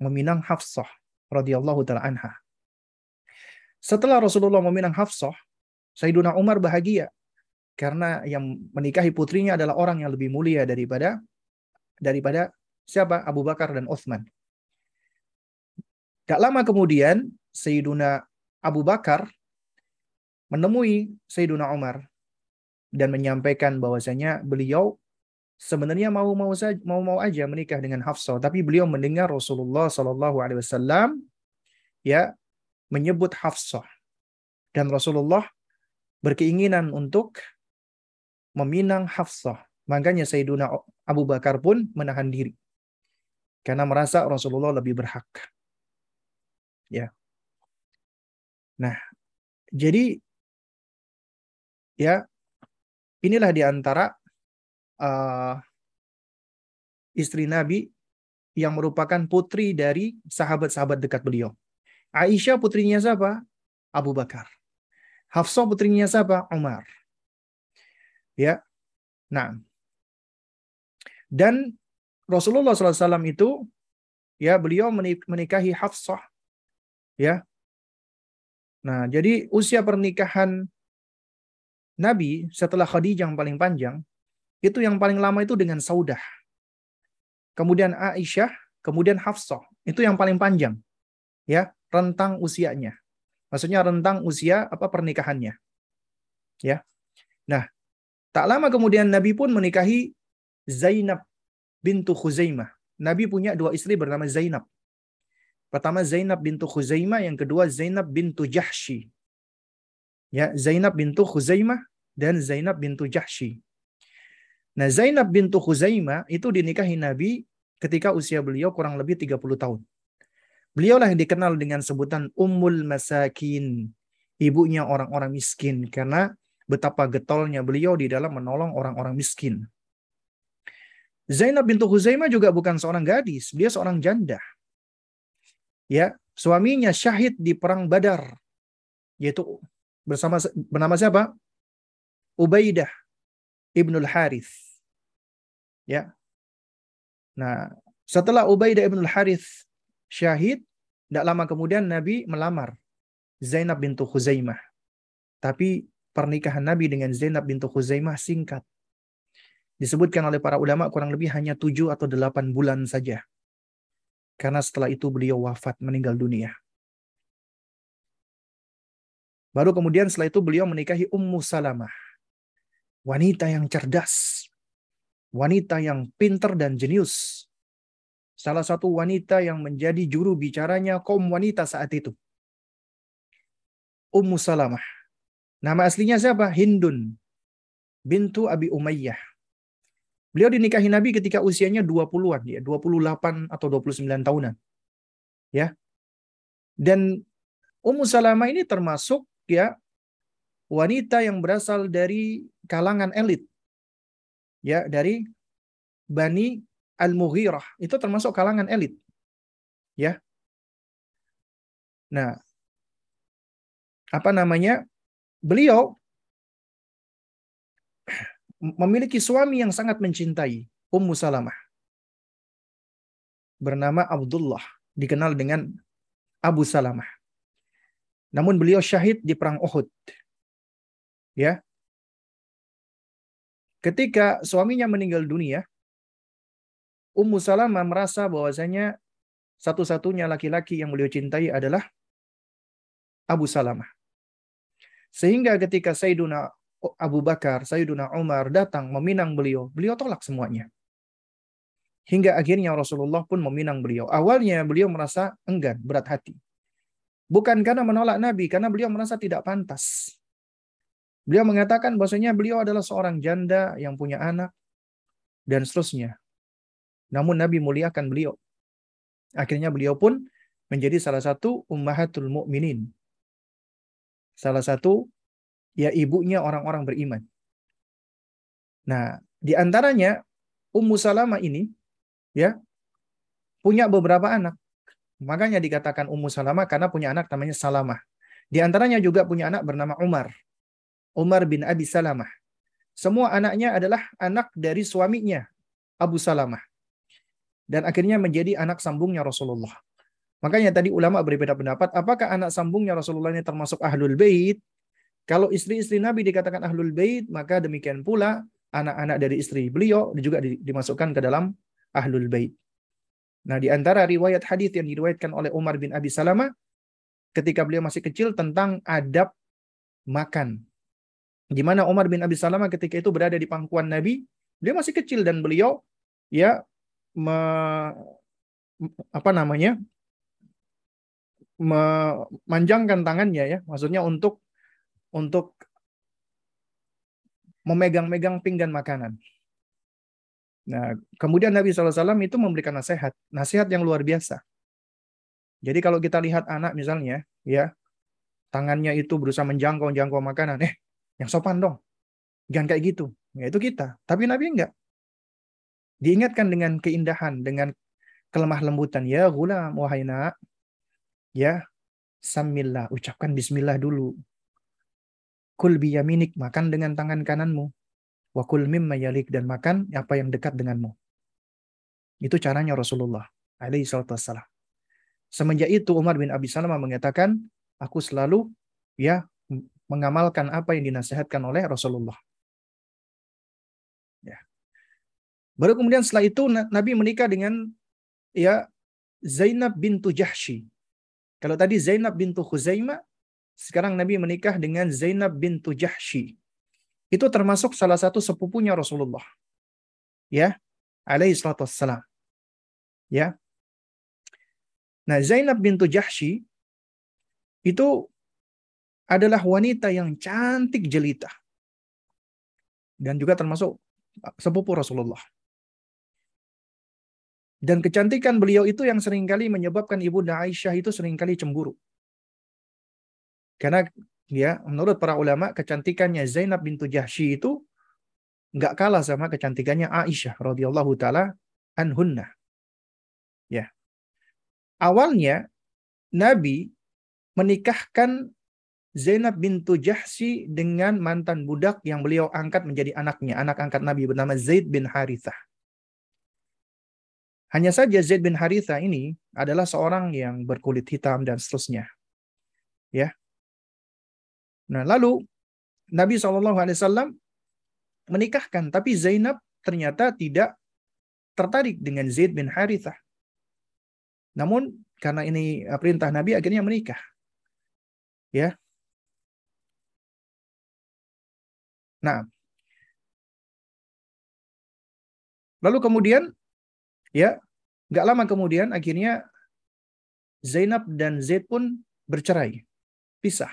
Meminang Hafsah radhiyallahu taala anha. Setelah Rasulullah meminang Hafsah, Sayyiduna Umar bahagia karena yang menikahi putrinya adalah orang yang lebih mulia daripada daripada siapa? Abu Bakar dan Uthman. Gak lama kemudian Sayyiduna Abu Bakar menemui Sayyiduna Umar dan menyampaikan bahwasanya beliau sebenarnya mau mau saja mau mau aja menikah dengan Hafsah tapi beliau mendengar Rasulullah Shallallahu alaihi wasallam ya menyebut Hafsah dan Rasulullah berkeinginan untuk meminang Hafsah. Makanya Sayyiduna Abu Bakar pun menahan diri. Karena merasa Rasulullah lebih berhak. Ya. Nah, jadi ya inilah di antara uh, istri Nabi yang merupakan putri dari sahabat-sahabat dekat beliau. Aisyah putrinya siapa? Abu Bakar. Hafsah putrinya siapa? Umar. Ya. Nah. Dan Rasulullah SAW itu ya beliau menikahi Hafsah. Ya. Nah, jadi usia pernikahan Nabi setelah Khadijah yang paling panjang, itu yang paling lama itu dengan Saudah. Kemudian Aisyah, kemudian Hafsah. Itu yang paling panjang. Ya, rentang usianya. Maksudnya rentang usia apa pernikahannya. Ya. Nah, Tak lama kemudian Nabi pun menikahi Zainab bintu Khuzaimah. Nabi punya dua istri bernama Zainab. Pertama Zainab bintu Khuzaimah, yang kedua Zainab bintu Jahshi. Ya, Zainab bintu Khuzaimah dan Zainab bintu Jahshi. Nah, Zainab bintu Khuzaimah itu dinikahi Nabi ketika usia beliau kurang lebih 30 tahun. Beliaulah yang dikenal dengan sebutan Ummul Masakin, ibunya orang-orang miskin karena betapa getolnya beliau di dalam menolong orang-orang miskin. Zainab bintu Khuzaimah juga bukan seorang gadis, dia seorang janda. Ya, suaminya syahid di perang Badar, yaitu bersama bernama siapa? Ubaidah ibnul Harith. Ya. Nah, setelah Ubaidah ibnul Harith syahid, tidak lama kemudian Nabi melamar Zainab bintu Khuzaimah. Tapi pernikahan Nabi dengan Zainab bintu Khuzaimah singkat. Disebutkan oleh para ulama kurang lebih hanya tujuh atau delapan bulan saja. Karena setelah itu beliau wafat meninggal dunia. Baru kemudian setelah itu beliau menikahi Ummu Salamah wanita yang cerdas, wanita yang pinter dan jenius. Salah satu wanita yang menjadi juru bicaranya kaum wanita saat itu. Ummu Salamah. Nama aslinya siapa? Hindun bintu Abi Umayyah. Beliau dinikahi Nabi ketika usianya 20-an ya, 28 atau 29 tahunan. Ya. Dan Ummu Salamah ini termasuk ya wanita yang berasal dari kalangan elit. Ya, dari Bani Al-Mughirah. Itu termasuk kalangan elit. Ya. Nah, apa namanya? Beliau memiliki suami yang sangat mencintai, Ummu Salamah. Bernama Abdullah, dikenal dengan Abu Salamah. Namun beliau syahid di perang Uhud. Ya. Ketika suaminya meninggal dunia, Ummu Salamah merasa bahwasanya satu-satunya laki-laki yang beliau cintai adalah Abu Salamah. Sehingga ketika Sayyiduna Abu Bakar, Sayyiduna Umar datang meminang beliau, beliau tolak semuanya. Hingga akhirnya Rasulullah pun meminang beliau. Awalnya beliau merasa enggan, berat hati. Bukan karena menolak Nabi, karena beliau merasa tidak pantas. Beliau mengatakan bahwasanya beliau adalah seorang janda yang punya anak dan seterusnya. Namun Nabi muliakan beliau. Akhirnya beliau pun menjadi salah satu ummahatul mukminin. Salah satu ya ibunya orang-orang beriman. Nah, di antaranya Ummu Salamah ini ya punya beberapa anak. Makanya dikatakan Ummu Salamah karena punya anak namanya Salamah. Di antaranya juga punya anak bernama Umar. Umar bin Abi Salamah. Semua anaknya adalah anak dari suaminya, Abu Salamah. Dan akhirnya menjadi anak sambungnya Rasulullah. Makanya tadi ulama berbeda pendapat, apakah anak sambungnya Rasulullah ini termasuk ahlul bait? Kalau istri-istri Nabi dikatakan ahlul bait, maka demikian pula anak-anak dari istri beliau juga dimasukkan ke dalam ahlul bait. Nah, di antara riwayat hadis yang diriwayatkan oleh Umar bin Abi Salamah ketika beliau masih kecil tentang adab makan di mana Umar bin Abi Salamah ketika itu berada di pangkuan Nabi, dia masih kecil dan beliau ya me, apa namanya? memanjangkan tangannya ya, maksudnya untuk untuk memegang-megang pinggan makanan. Nah, kemudian Nabi SAW itu memberikan nasihat, nasihat yang luar biasa. Jadi kalau kita lihat anak misalnya, ya tangannya itu berusaha menjangkau-jangkau makanan, eh yang sopan dong. Jangan kayak gitu. Ya itu kita. Tapi Nabi enggak. Diingatkan dengan keindahan, dengan kelemah lembutan. Ya gula wahai. Ya, samillah. Ucapkan bismillah dulu. Kul biyaminik, makan dengan tangan kananmu. Wa kul mimma yalik, dan makan apa yang dekat denganmu. Itu caranya Rasulullah alaihi wassalam. Semenjak itu Umar bin Abi Salamah mengatakan, aku selalu ya mengamalkan apa yang dinasihatkan oleh Rasulullah. Ya. Baru kemudian setelah itu Nabi menikah dengan ya Zainab bintu Jahshi. Kalau tadi Zainab bintu Khuzaimah, sekarang Nabi menikah dengan Zainab bintu Jahshi. Itu termasuk salah satu sepupunya Rasulullah. Ya, alaihi salatu wassalam. Ya. Nah, Zainab bintu Jahsy itu adalah wanita yang cantik jelita. Dan juga termasuk sepupu Rasulullah. Dan kecantikan beliau itu yang sering kali menyebabkan Ibunda Aisyah itu sering kali cemburu. Karena ya menurut para ulama kecantikannya Zainab bintu Jahsy itu nggak kalah sama kecantikannya Aisyah radhiyallahu taala anhunna. Ya. Awalnya Nabi menikahkan Zainab bintu Jahsy dengan mantan budak yang beliau angkat menjadi anaknya, anak angkat Nabi bernama Zaid bin Harithah. Hanya saja Zaid bin Harithah ini adalah seorang yang berkulit hitam dan seterusnya. Ya. Nah, lalu Nabi SAW menikahkan, tapi Zainab ternyata tidak tertarik dengan Zaid bin Harithah. Namun karena ini perintah Nabi akhirnya menikah. Ya, Nah, lalu kemudian ya nggak lama kemudian akhirnya Zainab dan Zaid pun bercerai, pisah.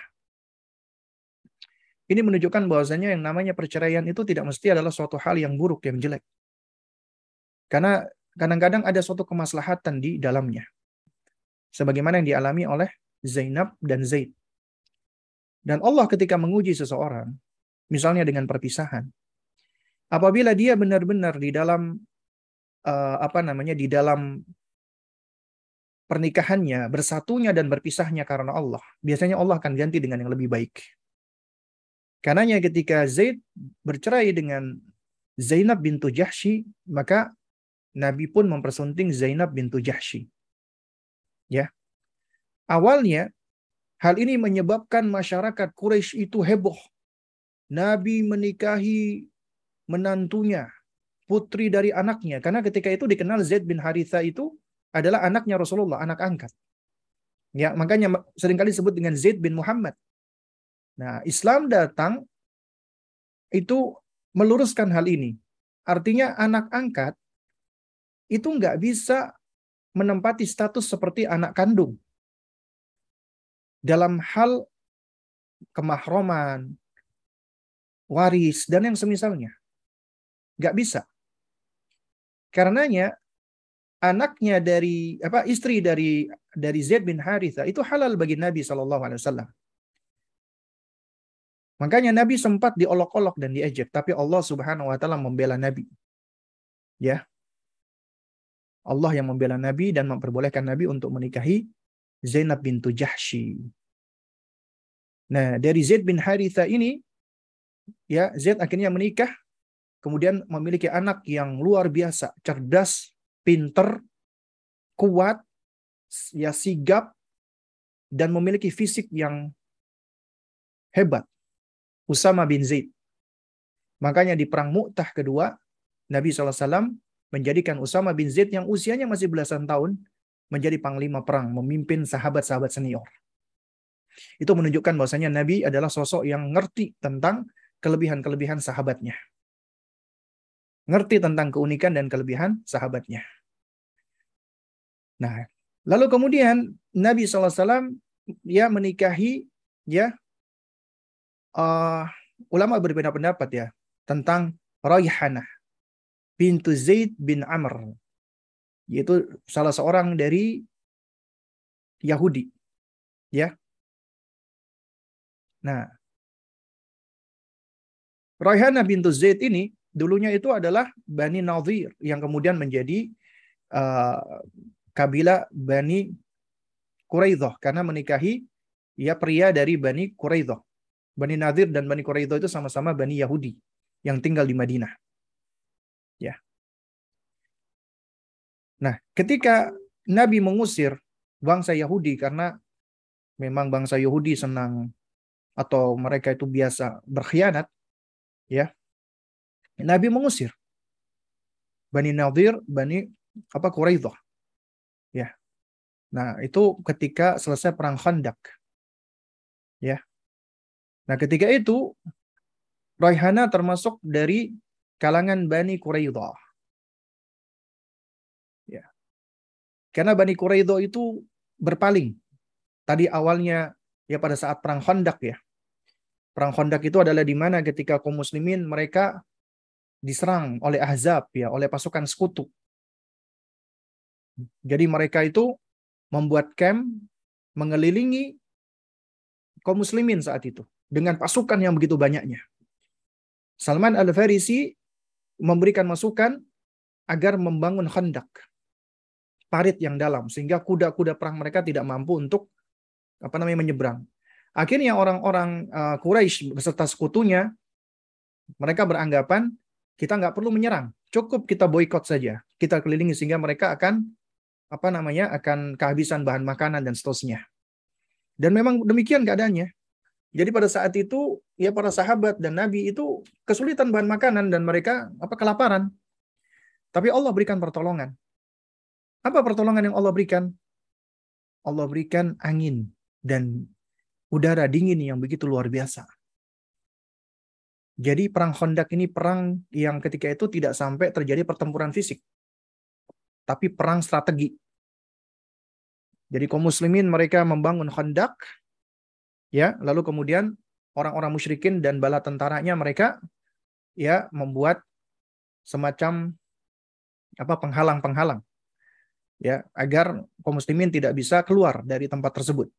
Ini menunjukkan bahwasanya yang namanya perceraian itu tidak mesti adalah suatu hal yang buruk, yang jelek. Karena kadang-kadang ada suatu kemaslahatan di dalamnya. Sebagaimana yang dialami oleh Zainab dan Zaid. Dan Allah ketika menguji seseorang, misalnya dengan perpisahan. Apabila dia benar-benar di dalam uh, apa namanya di dalam pernikahannya, bersatunya dan berpisahnya karena Allah, biasanya Allah akan ganti dengan yang lebih baik. Karenanya ketika Zaid bercerai dengan Zainab bintu Jahsy, maka Nabi pun mempersunting Zainab bintu Jahsy. Ya. Awalnya hal ini menyebabkan masyarakat Quraisy itu heboh Nabi menikahi menantunya, putri dari anaknya. Karena ketika itu dikenal Zaid bin Haritha itu adalah anaknya Rasulullah, anak angkat. Ya, makanya sering kali disebut dengan Zaid bin Muhammad. Nah, Islam datang itu meluruskan hal ini. Artinya anak angkat itu nggak bisa menempati status seperti anak kandung. Dalam hal kemahroman, waris, dan yang semisalnya. Gak bisa. Karenanya anaknya dari apa istri dari dari Zaid bin Haritha itu halal bagi Nabi Wasallam. Makanya Nabi sempat diolok-olok dan diejek, tapi Allah Subhanahu Wa Taala membela Nabi. Ya, Allah yang membela Nabi dan memperbolehkan Nabi untuk menikahi Zainab bintu Jahsy. Nah, dari Zaid bin Haritha ini ya Z akhirnya menikah, kemudian memiliki anak yang luar biasa, cerdas, pinter, kuat, ya sigap, dan memiliki fisik yang hebat. Usama bin Zaid. Makanya di perang Mu'tah kedua, Nabi SAW menjadikan Usama bin Zaid yang usianya masih belasan tahun menjadi panglima perang, memimpin sahabat-sahabat senior. Itu menunjukkan bahwasanya Nabi adalah sosok yang ngerti tentang kelebihan-kelebihan sahabatnya. Ngerti tentang keunikan dan kelebihan sahabatnya. Nah, lalu kemudian Nabi SAW ya menikahi ya uh, ulama berbeda pendapat ya tentang Raihanah bintu Zaid bin Amr yaitu salah seorang dari Yahudi ya nah Raihana bintu Zaid ini dulunya itu adalah Bani Nadir yang kemudian menjadi uh, kabilah Bani Quraidah karena menikahi ya pria dari Bani Quraidah. Bani Nadir dan Bani Quraidah itu sama-sama Bani Yahudi yang tinggal di Madinah. Ya. Nah, ketika Nabi mengusir bangsa Yahudi karena memang bangsa Yahudi senang atau mereka itu biasa berkhianat, ya Nabi mengusir Bani Nadir, Bani apa Quraidah. Ya. Nah, itu ketika selesai perang Khandak. Ya. Nah, ketika itu Raihana termasuk dari kalangan Bani Quraidah. Ya. Karena Bani Quraidah itu berpaling. Tadi awalnya ya pada saat perang Khandaq ya. Perang Khandaq itu adalah di mana ketika kaum muslimin mereka diserang oleh Ahzab ya, oleh pasukan sekutu. Jadi mereka itu membuat camp mengelilingi kaum muslimin saat itu dengan pasukan yang begitu banyaknya. Salman Al-Farisi memberikan masukan agar membangun khandak, parit yang dalam sehingga kuda-kuda perang mereka tidak mampu untuk apa namanya menyeberang. Akhirnya orang-orang uh, Quraisy beserta sekutunya mereka beranggapan kita nggak perlu menyerang, cukup kita boykot saja, kita kelilingi sehingga mereka akan apa namanya akan kehabisan bahan makanan dan seterusnya. Dan memang demikian keadaannya. Jadi pada saat itu ya para sahabat dan nabi itu kesulitan bahan makanan dan mereka apa kelaparan. Tapi Allah berikan pertolongan. Apa pertolongan yang Allah berikan? Allah berikan angin dan udara dingin yang begitu luar biasa. Jadi perang Khandaq ini perang yang ketika itu tidak sampai terjadi pertempuran fisik. Tapi perang strategi. Jadi kaum muslimin mereka membangun Khandaq ya lalu kemudian orang-orang musyrikin dan bala tentaranya mereka ya membuat semacam apa penghalang-penghalang ya agar kaum muslimin tidak bisa keluar dari tempat tersebut.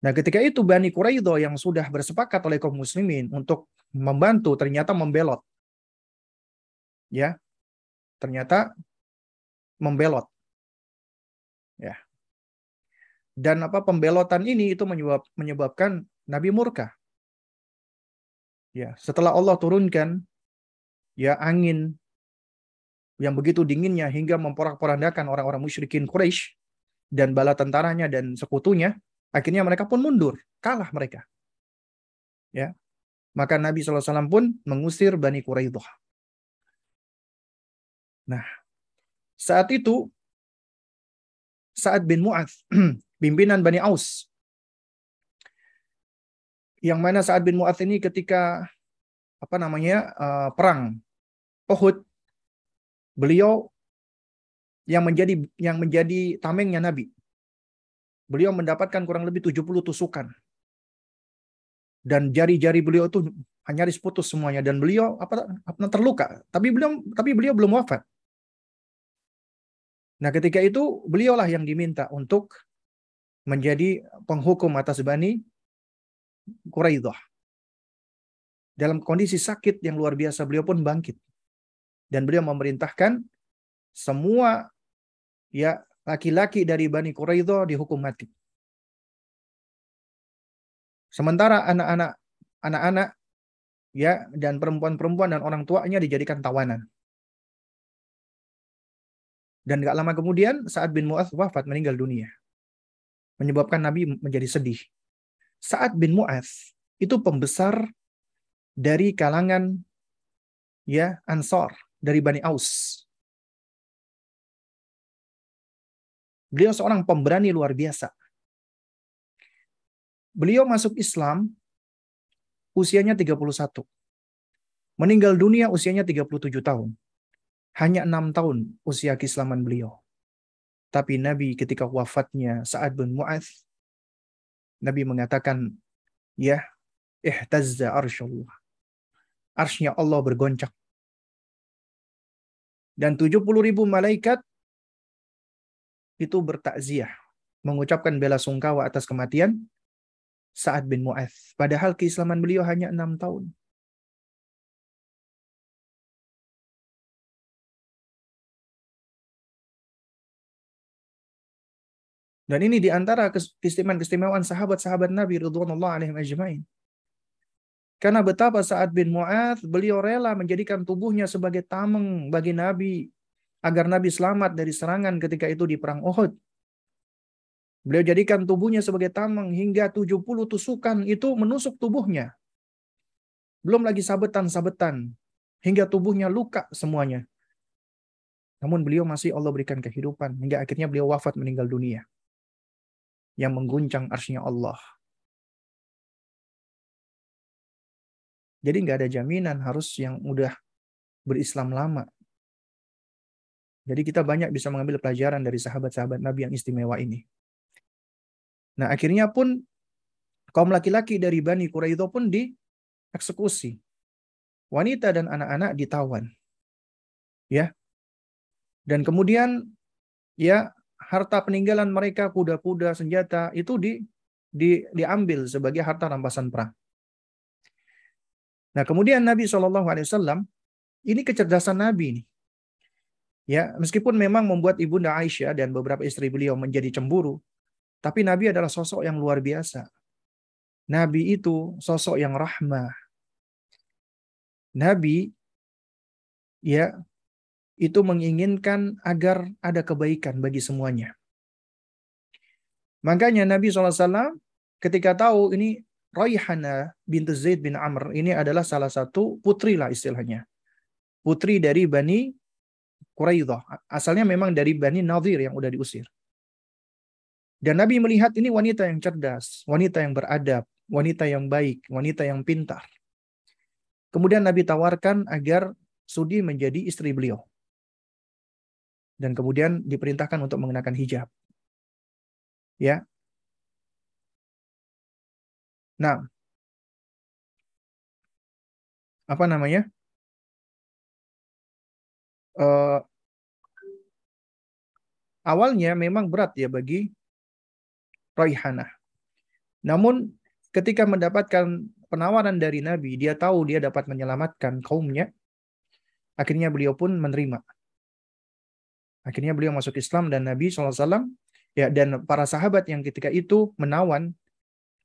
Nah, ketika itu Bani Quraidah yang sudah bersepakat oleh kaum muslimin untuk membantu ternyata membelot. Ya. Ternyata membelot. Ya. Dan apa pembelotan ini itu menyebab, menyebabkan Nabi murka. Ya, setelah Allah turunkan ya angin yang begitu dinginnya hingga memporak-porandakan orang-orang musyrikin Quraisy dan bala tentaranya dan sekutunya, akhirnya mereka pun mundur, kalah mereka. Ya. Maka Nabi SAW pun mengusir Bani Quraidah. Nah, saat itu Sa'ad bin Mu'adz pimpinan Bani Aus. Yang mana Sa'ad bin Mu'adz ini ketika apa namanya uh, perang Uhud, beliau yang menjadi yang menjadi tamengnya Nabi. Beliau mendapatkan kurang lebih 70 tusukan. Dan jari-jari beliau itu nyaris putus semuanya dan beliau apa, apa terluka. Tapi beliau tapi beliau belum wafat. Nah, ketika itu beliaulah yang diminta untuk menjadi penghukum atas Bani Quraidah. Dalam kondisi sakit yang luar biasa, beliau pun bangkit. Dan beliau memerintahkan semua ya laki-laki dari Bani Quraidah dihukum mati. Sementara anak-anak anak-anak ya dan perempuan-perempuan dan orang tuanya dijadikan tawanan. Dan gak lama kemudian saat bin Mu'adz wafat meninggal dunia menyebabkan Nabi menjadi sedih. Saat bin Mu'az itu pembesar dari kalangan ya Ansor dari Bani Aus. Beliau seorang pemberani luar biasa. Beliau masuk Islam usianya 31. Meninggal dunia usianya 37 tahun. Hanya enam tahun usia keislaman beliau. Tapi Nabi ketika wafatnya Sa'ad bin Mu'az, Nabi mengatakan, ya, ihtazza arsyullah. Arsnya Allah bergoncang. Dan 70 ribu malaikat itu bertakziah. Mengucapkan bela sungkawa atas kematian Sa'ad bin Mu'az. Padahal keislaman beliau hanya enam tahun. Dan ini di antara keistimewaan-keistimewaan sahabat-sahabat Nabi Ridwanullah alaihim ajma'in. Karena betapa saat bin Mu'ad, beliau rela menjadikan tubuhnya sebagai tameng bagi Nabi. Agar Nabi selamat dari serangan ketika itu di perang Uhud. Beliau jadikan tubuhnya sebagai tameng hingga 70 tusukan itu menusuk tubuhnya. Belum lagi sabetan-sabetan. Hingga tubuhnya luka semuanya. Namun beliau masih Allah berikan kehidupan. Hingga akhirnya beliau wafat meninggal dunia yang mengguncang arsnya Allah. Jadi nggak ada jaminan harus yang udah berislam lama. Jadi kita banyak bisa mengambil pelajaran dari sahabat-sahabat Nabi yang istimewa ini. Nah, akhirnya pun kaum laki-laki dari Bani Quraidah pun dieksekusi. Wanita dan anak-anak ditawan. Ya. Dan kemudian ya harta peninggalan mereka, kuda-kuda, senjata itu di, di diambil sebagai harta rampasan perang. Nah, kemudian Nabi SAW ini kecerdasan Nabi ini. Ya, meskipun memang membuat Ibunda Aisyah dan beberapa istri beliau menjadi cemburu, tapi Nabi adalah sosok yang luar biasa. Nabi itu sosok yang rahmah. Nabi ya itu menginginkan agar ada kebaikan bagi semuanya. Makanya Nabi SAW ketika tahu ini Raihana bintu Zaid bin Amr ini adalah salah satu putri lah istilahnya. Putri dari Bani Quraidah. Asalnya memang dari Bani Nadir yang udah diusir. Dan Nabi melihat ini wanita yang cerdas, wanita yang beradab, wanita yang baik, wanita yang pintar. Kemudian Nabi tawarkan agar sudi menjadi istri beliau. Dan kemudian diperintahkan untuk mengenakan hijab. Ya. Nah, apa namanya? Uh, awalnya memang berat ya bagi Raihanah. Namun ketika mendapatkan penawaran dari Nabi, dia tahu dia dapat menyelamatkan kaumnya. Akhirnya beliau pun menerima. Akhirnya beliau masuk Islam dan Nabi SAW ya dan para sahabat yang ketika itu menawan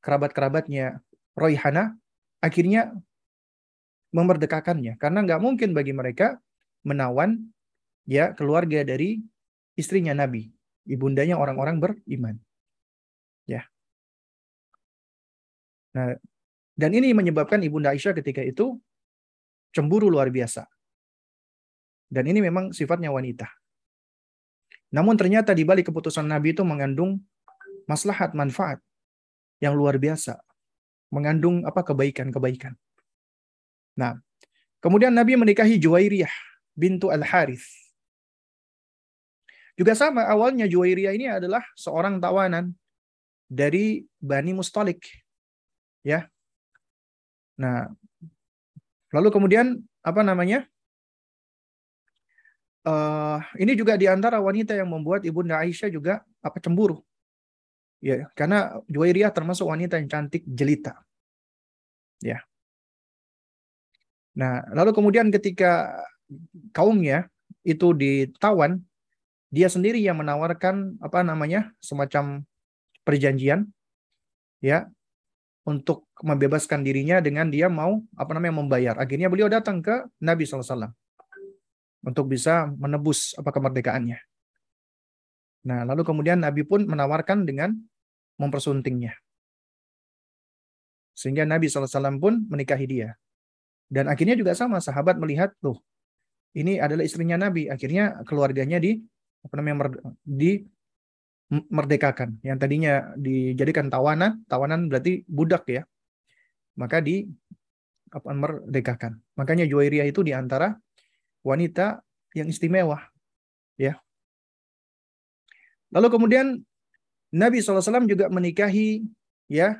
kerabat-kerabatnya Royhana akhirnya memerdekakannya karena nggak mungkin bagi mereka menawan ya keluarga dari istrinya Nabi, ibundanya orang-orang beriman. Ya. Nah, dan ini menyebabkan Ibunda Aisyah ketika itu cemburu luar biasa. Dan ini memang sifatnya wanita. Namun ternyata di balik keputusan Nabi itu mengandung maslahat manfaat yang luar biasa. Mengandung apa kebaikan-kebaikan. Nah, kemudian Nabi menikahi Juwairiyah bintu Al-Harith juga sama awalnya Juwairiyah ini adalah seorang tawanan dari Bani Mustalik. Ya. Nah, lalu kemudian apa namanya? Uh, ini juga di antara wanita yang membuat Ibunda Aisyah juga apa cemburu. Ya, karena Juwairiyah termasuk wanita yang cantik jelita. Ya. Nah, lalu kemudian ketika kaumnya itu ditawan dia sendiri yang menawarkan apa namanya semacam perjanjian ya untuk membebaskan dirinya dengan dia mau apa namanya membayar. Akhirnya beliau datang ke Nabi SAW untuk bisa menebus apa kemerdekaannya. Nah, lalu kemudian Nabi pun menawarkan dengan mempersuntingnya. Sehingga Nabi SAW pun menikahi dia. Dan akhirnya juga sama, sahabat melihat, tuh, ini adalah istrinya Nabi. Akhirnya keluarganya di apa namanya di merdekakan. Yang tadinya dijadikan tawanan, tawanan berarti budak ya. Maka di apa merdekakan. Makanya Juwairiyah itu di antara wanita yang istimewa. Ya. Lalu kemudian Nabi SAW juga menikahi ya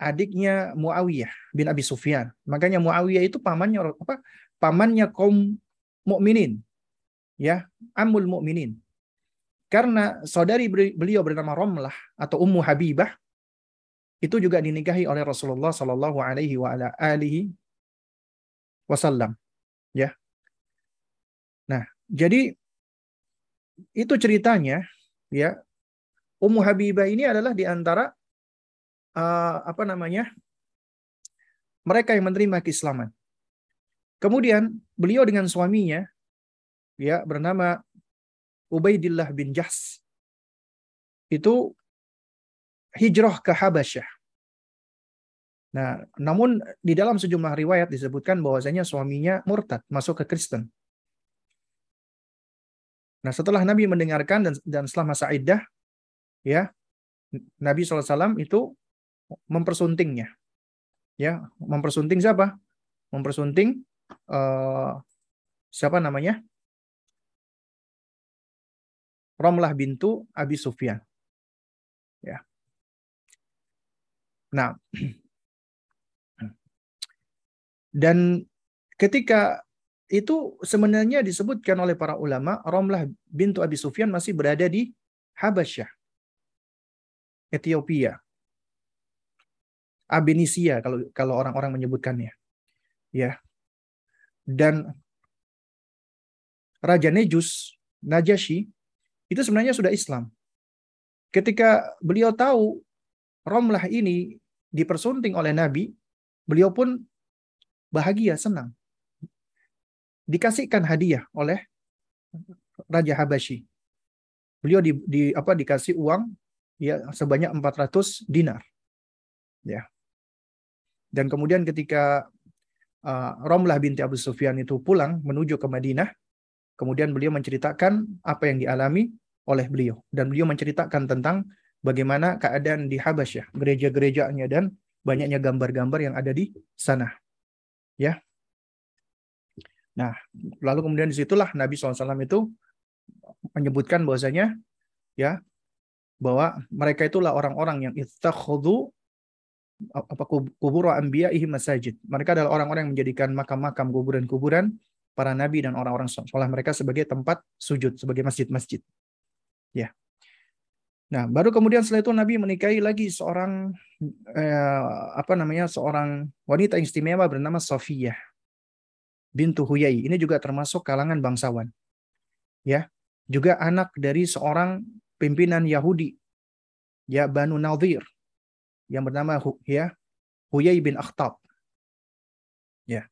adiknya Muawiyah bin Abi Sufyan. Makanya Muawiyah itu pamannya apa? Pamannya kaum mukminin ya amul mukminin karena saudari beliau bernama Romlah atau Ummu Habibah itu juga dinikahi oleh Rasulullah Shallallahu Alaihi Wasallam ya. Nah jadi itu ceritanya ya. Ummu Habibah ini adalah di antara uh, apa namanya mereka yang menerima keislaman. Kemudian beliau dengan suaminya ya bernama Ubaidillah bin Jahs itu hijrah ke Habasyah. Nah, namun di dalam sejumlah riwayat disebutkan bahwasanya suaminya murtad, masuk ke Kristen. Nah, setelah Nabi mendengarkan dan, dan setelah masa iddah, ya, Nabi SAW itu mempersuntingnya. Ya, mempersunting siapa? Mempersunting uh, siapa namanya? Romlah bintu Abi Sufyan. Ya. Nah, dan ketika itu sebenarnya disebutkan oleh para ulama, Romlah bintu Abi Sufyan masih berada di Habasyah, Ethiopia, Abenisia kalau kalau orang-orang menyebutkannya, ya. Dan Raja Nejus, Najasyi, itu sebenarnya sudah Islam. Ketika beliau tahu Romlah ini dipersunting oleh Nabi, beliau pun bahagia, senang dikasihkan hadiah oleh Raja Habasyi. Beliau di, di apa dikasih uang ya sebanyak 400 dinar. Ya. Dan kemudian ketika uh, Romlah binti Abu Sufyan itu pulang menuju ke Madinah, kemudian beliau menceritakan apa yang dialami oleh beliau dan beliau menceritakan tentang bagaimana keadaan di Habasyah, gereja-gerejanya dan banyaknya gambar-gambar yang ada di sana. Ya, Nah, lalu kemudian di situlah Nabi SAW itu menyebutkan bahwasanya ya bahwa mereka itulah orang-orang yang ittakhadhu apa kubur anbiya'ihi masajid. Mereka adalah orang-orang yang menjadikan makam-makam kuburan-kuburan para nabi dan orang-orang soleh mereka sebagai tempat sujud, sebagai masjid-masjid. Ya. Nah, baru kemudian setelah itu Nabi menikahi lagi seorang eh, apa namanya? seorang wanita istimewa bernama Sofiyah bintu Huyai. Ini juga termasuk kalangan bangsawan. Ya, juga anak dari seorang pimpinan Yahudi ya Banu Nadir yang bernama ya Huyai bin Akhtab. Ya.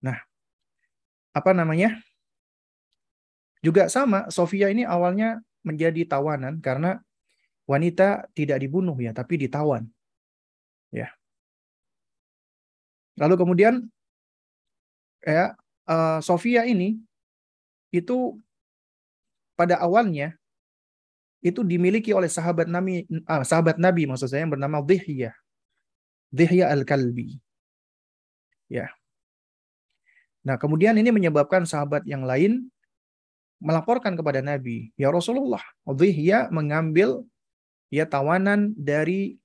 Nah, apa namanya? Juga sama, Sofia ini awalnya menjadi tawanan karena wanita tidak dibunuh ya, tapi ditawan. Ya. Lalu kemudian ya uh, Sofia ini itu pada awalnya itu dimiliki oleh sahabat Nabi uh, sahabat Nabi maksud saya yang bernama Dhihya. Dhihya al-Kalbi. Ya. Nah, kemudian ini menyebabkan sahabat yang lain melaporkan kepada Nabi, "Ya Rasulullah, Dhihya mengambil ya tawanan dari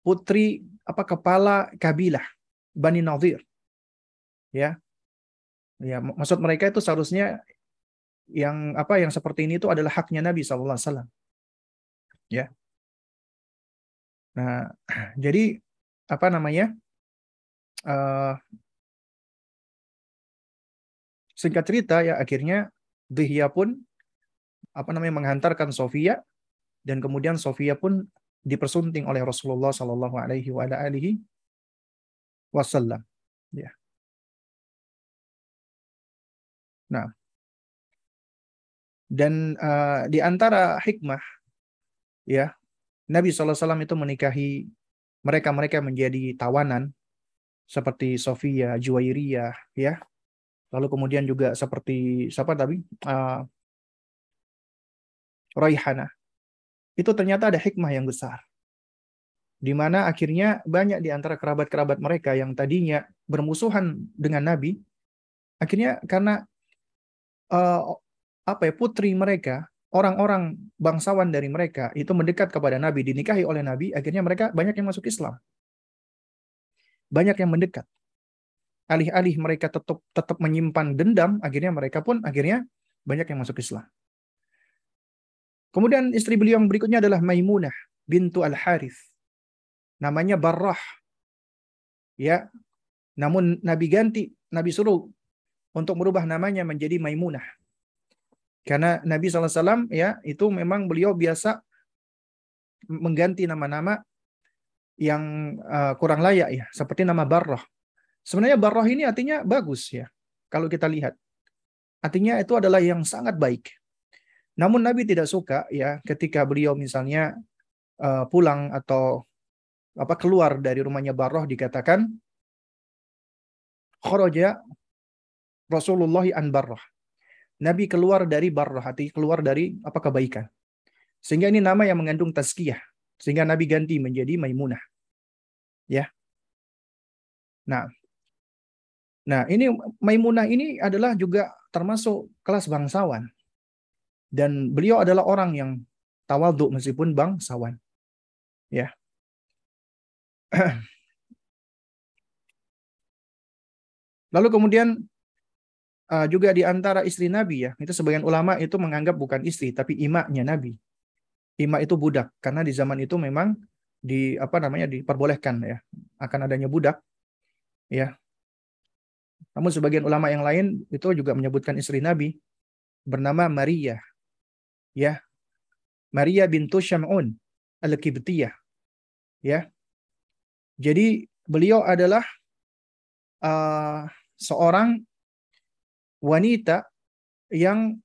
putri apa kepala kabilah Bani Nadir." Ya. Ya, maksud mereka itu seharusnya yang apa yang seperti ini itu adalah haknya Nabi SAW. Ya. Nah, jadi apa namanya? Uh, singkat cerita ya akhirnya Dihya pun apa namanya menghantarkan Sofia dan kemudian Sofia pun dipersunting oleh Rasulullah Shallallahu Alaihi Wasallam. Ya. Nah, dan uh, di antara hikmah, ya, Nabi SAW itu menikahi mereka-mereka menjadi tawanan seperti Sofia, Juwairiyah, ya. Lalu kemudian juga seperti siapa tadi? Uh, Raihana. Itu ternyata ada hikmah yang besar. Di mana akhirnya banyak di antara kerabat-kerabat mereka yang tadinya bermusuhan dengan Nabi, akhirnya karena uh, apa ya putri mereka, orang-orang bangsawan dari mereka itu mendekat kepada Nabi, dinikahi oleh Nabi, akhirnya mereka banyak yang masuk Islam. Banyak yang mendekat. Alih-alih mereka tetap tetap menyimpan dendam, akhirnya mereka pun akhirnya banyak yang masuk Islam. Kemudian istri beliau yang berikutnya adalah Maimunah bintu Al-Harith. Namanya Barrah. Ya. Namun Nabi ganti, Nabi suruh untuk merubah namanya menjadi Maimunah. Karena Nabi SAW ya itu memang beliau biasa mengganti nama-nama yang uh, kurang layak ya, seperti nama Barroh. Sebenarnya Barroh ini artinya bagus ya, kalau kita lihat. Artinya itu adalah yang sangat baik. Namun Nabi tidak suka ya ketika beliau misalnya uh, pulang atau apa keluar dari rumahnya Barroh dikatakan kharaja Rasulullah an barrah. Nabi keluar dari barrah, hati keluar dari apa kebaikan. Sehingga ini nama yang mengandung tazkiyah. Sehingga Nabi ganti menjadi Maimunah. Ya. Nah. Nah, ini Maimunah ini adalah juga termasuk kelas bangsawan. Dan beliau adalah orang yang tawaduk meskipun bangsawan. Ya. Lalu kemudian uh, juga di antara istri Nabi ya, itu sebagian ulama itu menganggap bukan istri tapi imaknya Nabi. Imak itu budak karena di zaman itu memang di apa namanya diperbolehkan ya akan adanya budak ya. Namun sebagian ulama yang lain itu juga menyebutkan istri Nabi bernama Maria. Ya. Maria bintu Syam'un al-Kibtiyah. Ya. Jadi beliau adalah uh, seorang wanita yang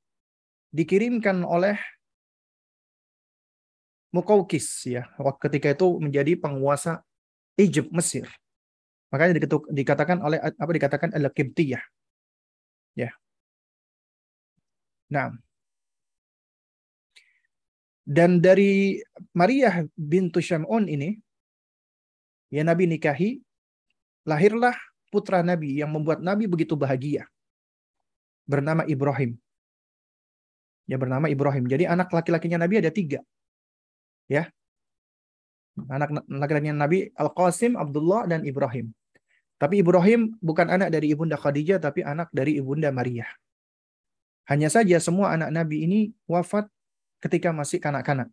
dikirimkan oleh Mukaukis ya ketika itu menjadi penguasa Egypt Mesir. Makanya dikatakan oleh apa dikatakan al-Qibtiyah. Ya. Nah. Dan dari Maria bintu Syam'un ini ya Nabi nikahi lahirlah putra Nabi yang membuat Nabi begitu bahagia. Bernama Ibrahim. Ya bernama Ibrahim. Jadi anak laki-lakinya Nabi ada tiga. Ya. Anak laki-lakinya Nabi Al-Qasim, Abdullah, dan Ibrahim. Tapi Ibrahim bukan anak dari ibunda Khadijah, tapi anak dari ibunda Maria. Hanya saja semua anak Nabi ini wafat ketika masih kanak-kanak.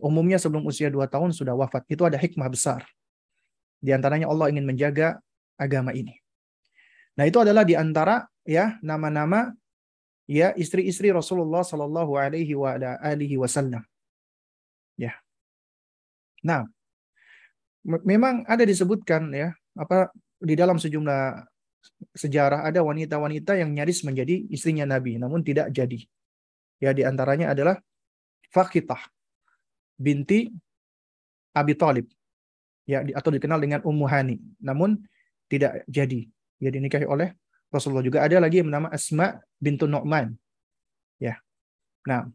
Umumnya sebelum usia dua tahun sudah wafat. Itu ada hikmah besar. Di antaranya Allah ingin menjaga agama ini. Nah, itu adalah di antara ya nama-nama ya istri-istri Rasulullah Shallallahu alaihi wasallam. Ya. Nah, memang ada disebutkan ya apa di dalam sejumlah sejarah ada wanita-wanita yang nyaris menjadi istrinya Nabi namun tidak jadi. Ya di antaranya adalah Fakitah binti Abi Talib. Ya atau dikenal dengan Ummu Hani. Namun tidak jadi. Ya dinikahi oleh Rasulullah juga ada lagi yang bernama Asma bintu Nu'man. Ya. Nah,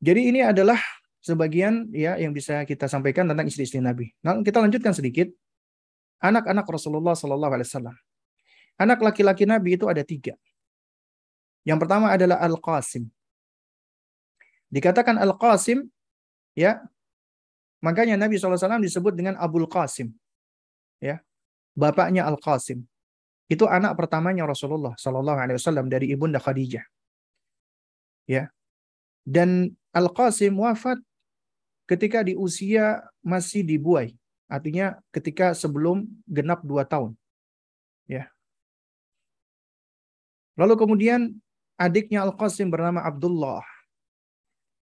jadi ini adalah sebagian ya yang bisa kita sampaikan tentang istri-istri Nabi. Nah, kita lanjutkan sedikit. Anak-anak Rasulullah Sallallahu Alaihi Wasallam. Anak laki-laki Nabi itu ada tiga. Yang pertama adalah Al-Qasim. Dikatakan Al-Qasim, ya, makanya Nabi SAW disebut dengan Abul Qasim. Ya, bapaknya Al-Qasim. Itu anak pertamanya Rasulullah Sallallahu Alaihi Wasallam dari ibunda Khadijah. Ya, dan Al-Qasim wafat ketika di usia masih dibuai. Artinya ketika sebelum genap dua tahun. Ya. Lalu kemudian adiknya Al-Qasim bernama Abdullah.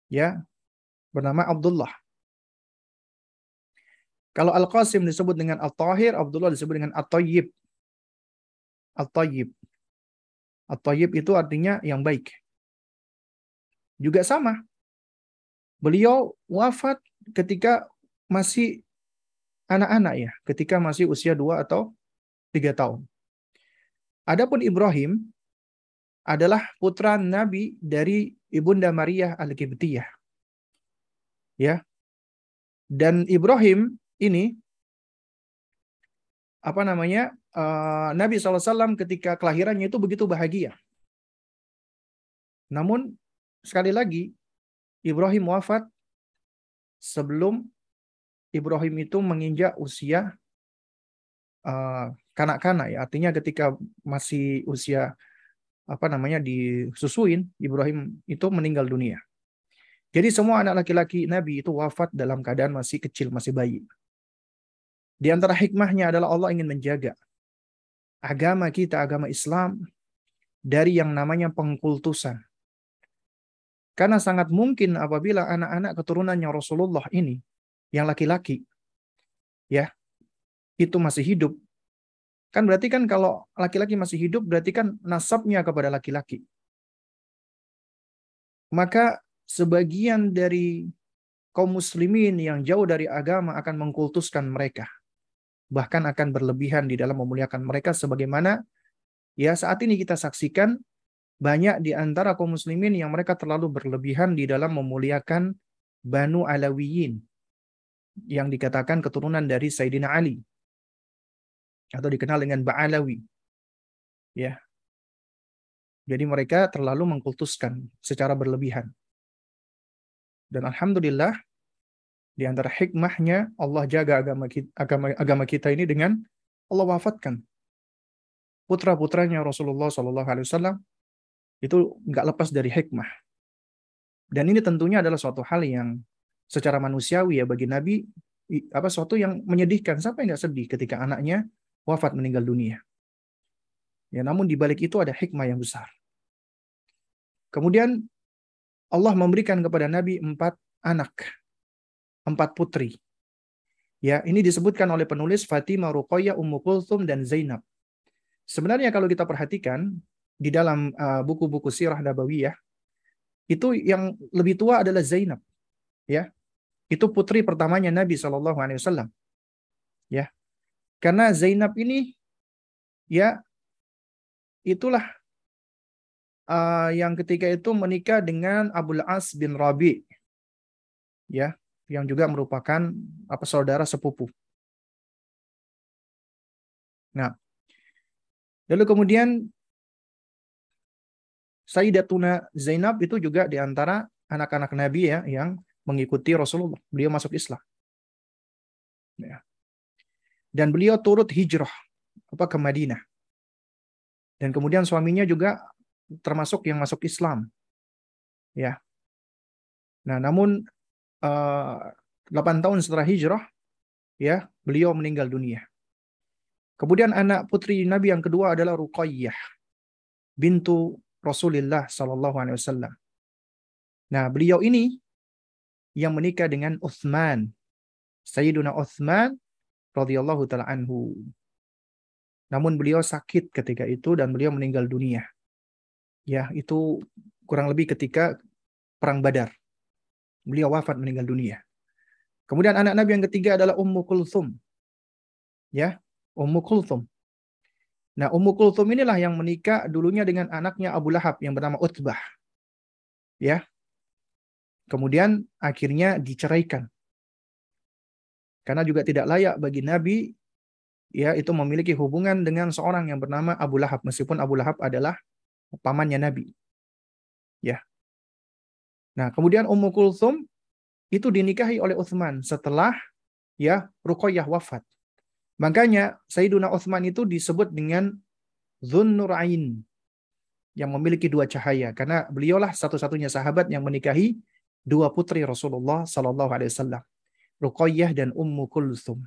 Ya, bernama Abdullah. Kalau Al-Qasim disebut dengan Al-Tahir, Abdullah disebut dengan At-Tayyib. At-Tayyib. At-Tayyib itu artinya yang baik. Juga sama. Beliau wafat ketika masih anak-anak ya, ketika masih usia dua atau tiga tahun. Adapun Ibrahim adalah putra Nabi dari Ibunda Maria Al-Qibtiyah. Ya. Dan Ibrahim ini apa namanya? Uh, Nabi SAW ketika kelahirannya itu begitu bahagia. Namun sekali lagi Ibrahim wafat sebelum Ibrahim itu menginjak usia uh, kanak-kanak ya. Artinya ketika masih usia apa namanya disusuin Ibrahim itu meninggal dunia. Jadi semua anak laki-laki Nabi itu wafat dalam keadaan masih kecil, masih bayi. Di antara hikmahnya adalah Allah ingin menjaga agama kita, agama Islam dari yang namanya pengkultusan. Karena sangat mungkin apabila anak-anak keturunannya Rasulullah ini yang laki-laki ya itu masih hidup Kan berarti kan kalau laki-laki masih hidup berarti kan nasabnya kepada laki-laki. Maka sebagian dari kaum muslimin yang jauh dari agama akan mengkultuskan mereka. Bahkan akan berlebihan di dalam memuliakan mereka sebagaimana ya saat ini kita saksikan banyak di antara kaum muslimin yang mereka terlalu berlebihan di dalam memuliakan Banu Alawiyin yang dikatakan keturunan dari Sayyidina Ali atau dikenal dengan Ba'alawi. Ya. Jadi mereka terlalu mengkultuskan secara berlebihan. Dan alhamdulillah di antara hikmahnya Allah jaga agama kita, agama, agama kita ini dengan Allah wafatkan putra-putranya Rasulullah Shallallahu Alaihi Wasallam itu nggak lepas dari hikmah. Dan ini tentunya adalah suatu hal yang secara manusiawi ya bagi Nabi apa suatu yang menyedihkan. Siapa yang nggak sedih ketika anaknya wafat meninggal dunia? Ya, namun di balik itu ada hikmah yang besar. Kemudian Allah memberikan kepada Nabi empat anak, empat putri. Ya, ini disebutkan oleh penulis Fatimah, Ruqayyah, Ummu Kulthum dan Zainab. Sebenarnya kalau kita perhatikan di dalam uh, buku-buku uh, sirah nabawiyah itu yang lebih tua adalah Zainab. Ya. Itu putri pertamanya Nabi Shallallahu alaihi wasallam. Ya. Karena Zainab ini ya itulah uh, yang ketika itu menikah dengan Abdul As bin Rabi. Ya, yang juga merupakan apa saudara sepupu. Nah, Lalu kemudian Sayyidatuna Zainab itu juga di antara anak-anak Nabi ya yang mengikuti Rasulullah. Beliau masuk Islam. Ya. Dan beliau turut hijrah apa ke Madinah. Dan kemudian suaminya juga termasuk yang masuk Islam. Ya. Nah, namun uh, eh, 8 tahun setelah hijrah ya, beliau meninggal dunia. Kemudian anak putri Nabi yang kedua adalah Ruqayyah bintu Rasulullah sallallahu alaihi wasallam. Nah, beliau ini yang menikah dengan Uthman. Sayyiduna Uthman radhiyallahu taala anhu. Namun beliau sakit ketika itu dan beliau meninggal dunia. Ya, itu kurang lebih ketika perang Badar. Beliau wafat meninggal dunia. Kemudian anak Nabi yang ketiga adalah Ummu Kulthum. Ya, Ummu Kulthum. Nah, Ummu Kulthum inilah yang menikah dulunya dengan anaknya Abu Lahab yang bernama Utbah. Ya. Kemudian akhirnya diceraikan. Karena juga tidak layak bagi Nabi ya itu memiliki hubungan dengan seorang yang bernama Abu Lahab meskipun Abu Lahab adalah pamannya Nabi. Ya. Nah, kemudian Ummu Kulthum itu dinikahi oleh Uthman setelah ya Ruqayyah wafat. Makanya Sayyiduna Uthman itu disebut dengan Zunnurain yang memiliki dua cahaya karena beliaulah satu-satunya sahabat yang menikahi dua putri Rasulullah Sallallahu Alaihi Wasallam, Ruqayyah dan Ummu Kulthum.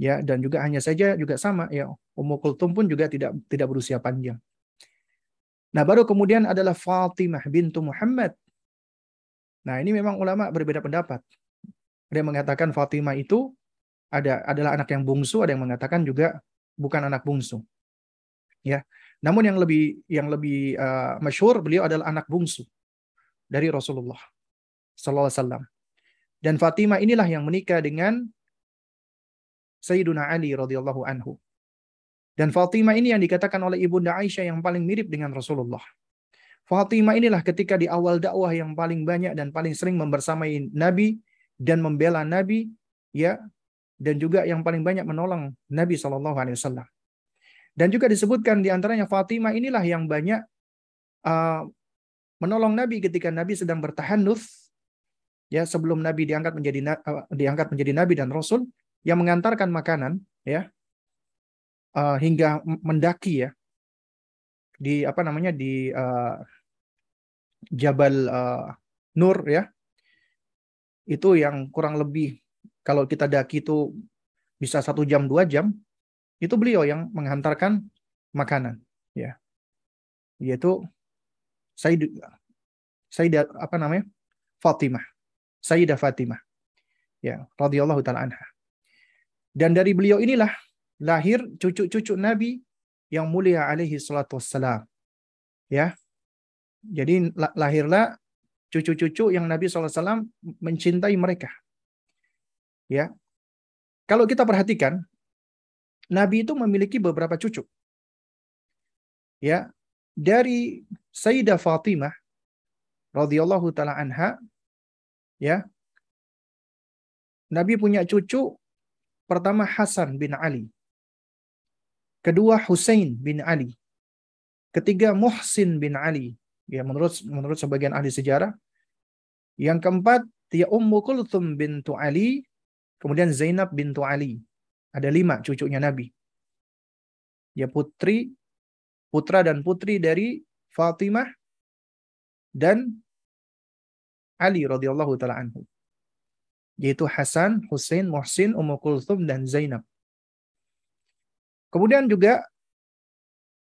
Ya, dan juga hanya saja juga sama ya Ummu Kulthum pun juga tidak tidak berusia panjang. Nah, baru kemudian adalah Fatimah bintu Muhammad. Nah, ini memang ulama berbeda pendapat. Ada yang mengatakan Fatimah itu ada adalah anak yang bungsu, ada yang mengatakan juga bukan anak bungsu. Ya. Namun yang lebih yang lebih uh, masyhur beliau adalah anak bungsu dari Rasulullah sallallahu alaihi wasallam. Dan Fatimah inilah yang menikah dengan Sayyiduna Ali radhiyallahu anhu. Dan Fatimah ini yang dikatakan oleh Ibunda Aisyah yang paling mirip dengan Rasulullah. Fatimah inilah ketika di awal dakwah yang paling banyak dan paling sering membersamai Nabi dan membela Nabi, ya dan juga yang paling banyak menolong Nabi Shallallahu Alaihi Wasallam. Dan juga disebutkan di antaranya Fatimah inilah yang banyak uh, menolong Nabi ketika Nabi sedang bertahanus ya sebelum Nabi diangkat menjadi uh, diangkat menjadi Nabi dan Rasul yang mengantarkan makanan ya uh, hingga mendaki ya di apa namanya di uh, Jabal uh, Nur ya itu yang kurang lebih kalau kita daki itu bisa satu jam dua jam, itu beliau yang menghantarkan makanan, ya, yaitu Sayyid, Sayyidah apa namanya Fatimah, Sayyidah Fatimah, ya, radhiyallahu taala anha. Dan dari beliau inilah lahir cucu-cucu Nabi yang mulia alaihi salatu wassalam. Ya. Jadi lahirlah cucu-cucu yang Nabi SAW mencintai mereka. Ya. Kalau kita perhatikan, Nabi itu memiliki beberapa cucu. Ya, dari Sayyidah Fatimah radhiyallahu taala anha ya. Nabi punya cucu pertama Hasan bin Ali. Kedua Husain bin Ali. Ketiga Muhsin bin Ali. Ya menurut menurut sebagian ahli sejarah Yang keempat, dia Ummu Kulthum bintu Ali, kemudian Zainab bintu Ali. Ada lima cucunya Nabi. Ya putri, putra dan putri dari Fatimah dan Ali radhiyallahu taala anhu. Yaitu Hasan, Hussein, Muhsin, Ummu Kulthum dan Zainab. Kemudian juga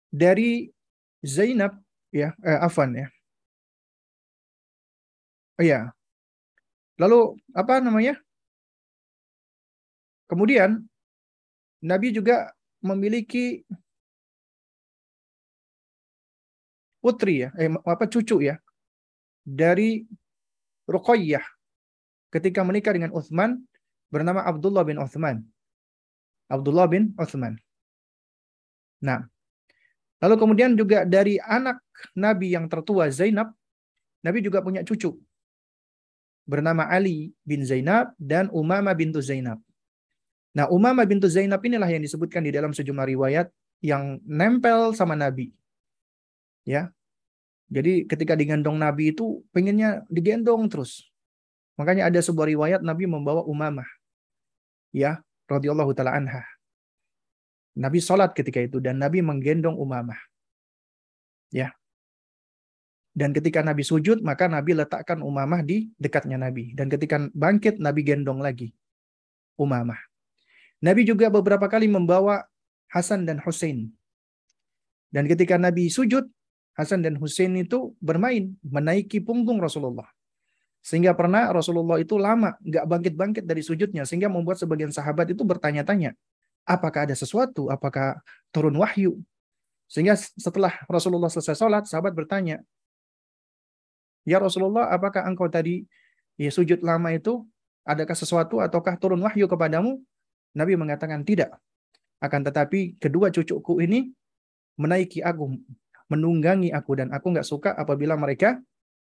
dari Zainab ya, eh, Afan ya. Oh ya. Lalu apa namanya? Kemudian Nabi juga memiliki putri ya, eh, apa cucu ya dari Ruqayyah ketika menikah dengan Uthman bernama Abdullah bin Uthman. Abdullah bin Uthman. Nah, lalu kemudian juga dari anak Nabi yang tertua Zainab, Nabi juga punya cucu bernama Ali bin Zainab dan Umamah bintu Zainab. Nah, Umamah bintu Zainab inilah yang disebutkan di dalam sejumlah riwayat yang nempel sama Nabi. Ya. Jadi ketika digendong Nabi itu pengennya digendong terus. Makanya ada sebuah riwayat Nabi membawa Umamah. Ya, radhiyallahu taala anha. Nabi sholat ketika itu dan Nabi menggendong Umamah. Ya. Dan ketika Nabi sujud, maka Nabi letakkan Umamah di dekatnya Nabi. Dan ketika bangkit, Nabi gendong lagi Umamah. Nabi juga beberapa kali membawa Hasan dan Hussein. Dan ketika Nabi sujud, Hasan dan Hussein itu bermain, menaiki punggung Rasulullah. Sehingga pernah Rasulullah itu lama nggak bangkit-bangkit dari sujudnya. Sehingga membuat sebagian sahabat itu bertanya-tanya apakah ada sesuatu, apakah turun wahyu. Sehingga setelah Rasulullah selesai sholat, sahabat bertanya, Ya Rasulullah, apakah engkau tadi ya sujud lama itu adakah sesuatu ataukah turun wahyu kepadamu? Nabi mengatakan tidak. Akan tetapi kedua cucuku ini menaiki aku, menunggangi aku dan aku nggak suka apabila mereka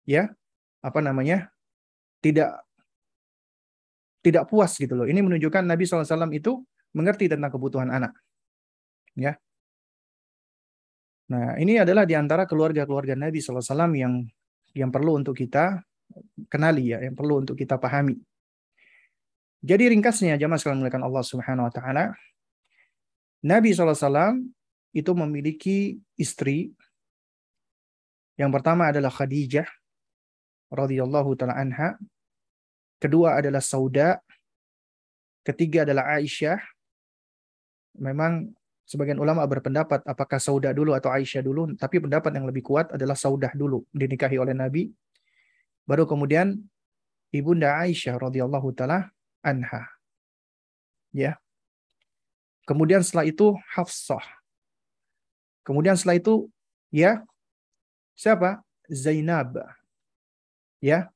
ya apa namanya tidak tidak puas gitu loh. Ini menunjukkan Nabi SAW itu mengerti tentang kebutuhan anak. Ya. Nah, ini adalah di antara keluarga-keluarga Nabi SAW yang yang perlu untuk kita kenali ya, yang perlu untuk kita pahami. Jadi ringkasnya jamaah sekalian melakukan Allah Subhanahu wa taala, Nabi SAW itu memiliki istri. Yang pertama adalah Khadijah radhiyallahu taala anha. Kedua adalah Sauda. Ketiga adalah Aisyah memang sebagian ulama berpendapat apakah Saudah dulu atau Aisyah dulu, tapi pendapat yang lebih kuat adalah Saudah dulu dinikahi oleh Nabi. Baru kemudian ibunda Aisyah radhiyallahu taala anha. Ya. Kemudian setelah itu Hafsah. Kemudian setelah itu ya siapa? Zainab. Ya.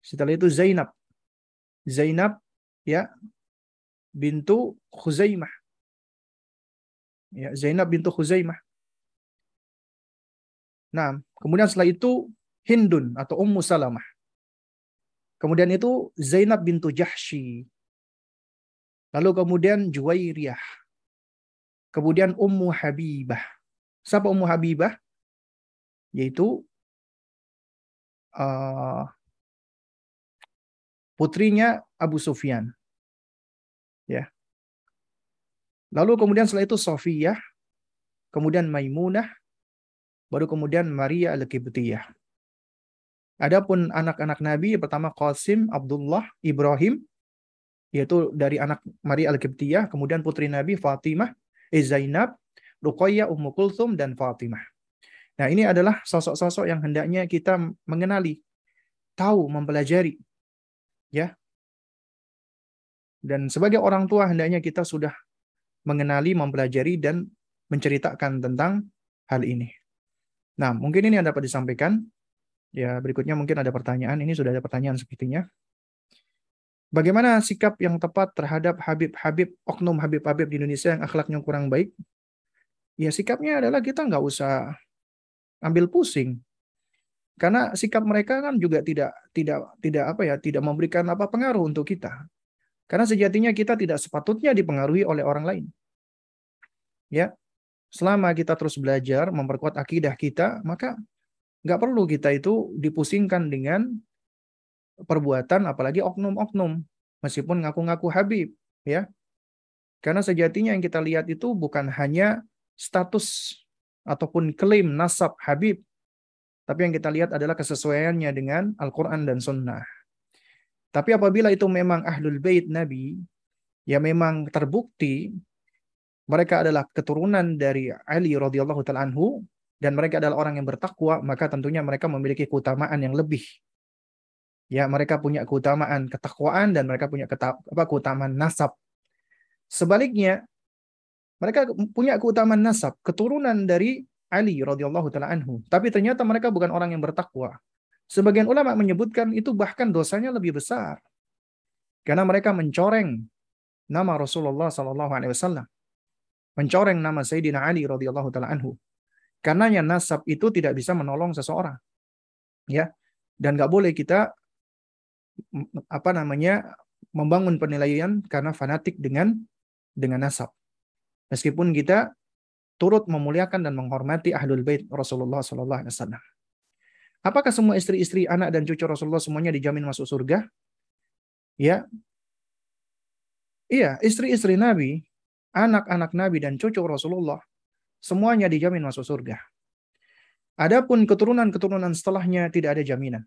Setelah itu Zainab. Zainab ya bintu Khuzaimah ya, Zainab bintu Khuzaimah. Nah, kemudian setelah itu Hindun atau Ummu Salamah. Kemudian itu Zainab bintu Jahshi. Lalu kemudian Juwairiyah. Kemudian Ummu Habibah. Siapa Ummu Habibah? Yaitu uh, putrinya Abu Sufyan. Ya. Lalu kemudian setelah itu Sofiyah, kemudian Maimunah, baru kemudian Maria Al-Qibtiyah. Adapun anak-anak Nabi pertama Qasim, Abdullah, Ibrahim, yaitu dari anak Maria Al-Qibtiyah, kemudian putri Nabi Fatimah, eh, Zainab, Ruqayyah, Ummu Kulthum, dan Fatimah. Nah ini adalah sosok-sosok yang hendaknya kita mengenali, tahu, mempelajari. ya. Dan sebagai orang tua hendaknya kita sudah mengenali, mempelajari, dan menceritakan tentang hal ini. Nah, mungkin ini yang dapat disampaikan. Ya, berikutnya mungkin ada pertanyaan. Ini sudah ada pertanyaan sepertinya. Bagaimana sikap yang tepat terhadap Habib-Habib, oknum Habib-Habib di Indonesia yang akhlaknya kurang baik? Ya, sikapnya adalah kita nggak usah ambil pusing. Karena sikap mereka kan juga tidak tidak tidak apa ya, tidak memberikan apa pengaruh untuk kita. Karena sejatinya kita tidak sepatutnya dipengaruhi oleh orang lain. Ya, selama kita terus belajar memperkuat akidah kita, maka nggak perlu kita itu dipusingkan dengan perbuatan apalagi oknum-oknum meskipun ngaku-ngaku Habib ya. Karena sejatinya yang kita lihat itu bukan hanya status ataupun klaim nasab Habib, tapi yang kita lihat adalah kesesuaiannya dengan Al-Quran dan Sunnah. Tapi apabila itu memang Ahlul Bait Nabi, ya memang terbukti mereka adalah keturunan dari Ali radhiyallahu taala anhu dan mereka adalah orang yang bertakwa, maka tentunya mereka memiliki keutamaan yang lebih. Ya, mereka punya keutamaan ketakwaan dan mereka punya apa keutamaan nasab Sebaliknya, mereka punya keutamaan nasab, keturunan dari Ali radhiyallahu taala anhu. Tapi ternyata mereka bukan orang yang bertakwa. Sebagian ulama menyebutkan itu bahkan dosanya lebih besar. Karena mereka mencoreng nama Rasulullah sallallahu alaihi wasallam. Mencoreng nama Sayyidina Ali radhiyallahu taala anhu. Karenanya nasab itu tidak bisa menolong seseorang. Ya. Dan nggak boleh kita apa namanya membangun penilaian karena fanatik dengan dengan nasab. Meskipun kita turut memuliakan dan menghormati ahlul bait Rasulullah Sallallahu Alaihi Wasallam. Apakah semua istri-istri, anak dan cucu Rasulullah semuanya dijamin masuk surga? Ya, iya, istri-istri Nabi, anak-anak Nabi dan cucu Rasulullah semuanya dijamin masuk surga. Adapun keturunan-keturunan setelahnya tidak ada jaminan.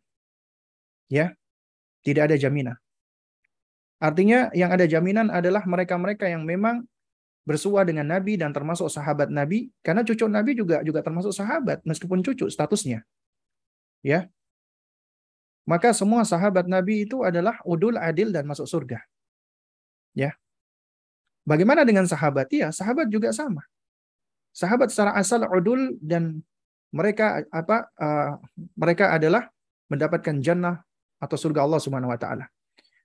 Ya, tidak ada jaminan. Artinya yang ada jaminan adalah mereka-mereka yang memang bersua dengan Nabi dan termasuk sahabat Nabi karena cucu Nabi juga juga termasuk sahabat meskipun cucu statusnya. Ya. Maka semua sahabat Nabi itu adalah udul adil dan masuk surga. Ya. Bagaimana dengan sahabat? Iya, sahabat juga sama. Sahabat secara asal udul dan mereka apa uh, mereka adalah mendapatkan jannah atau surga Allah Subhanahu wa taala.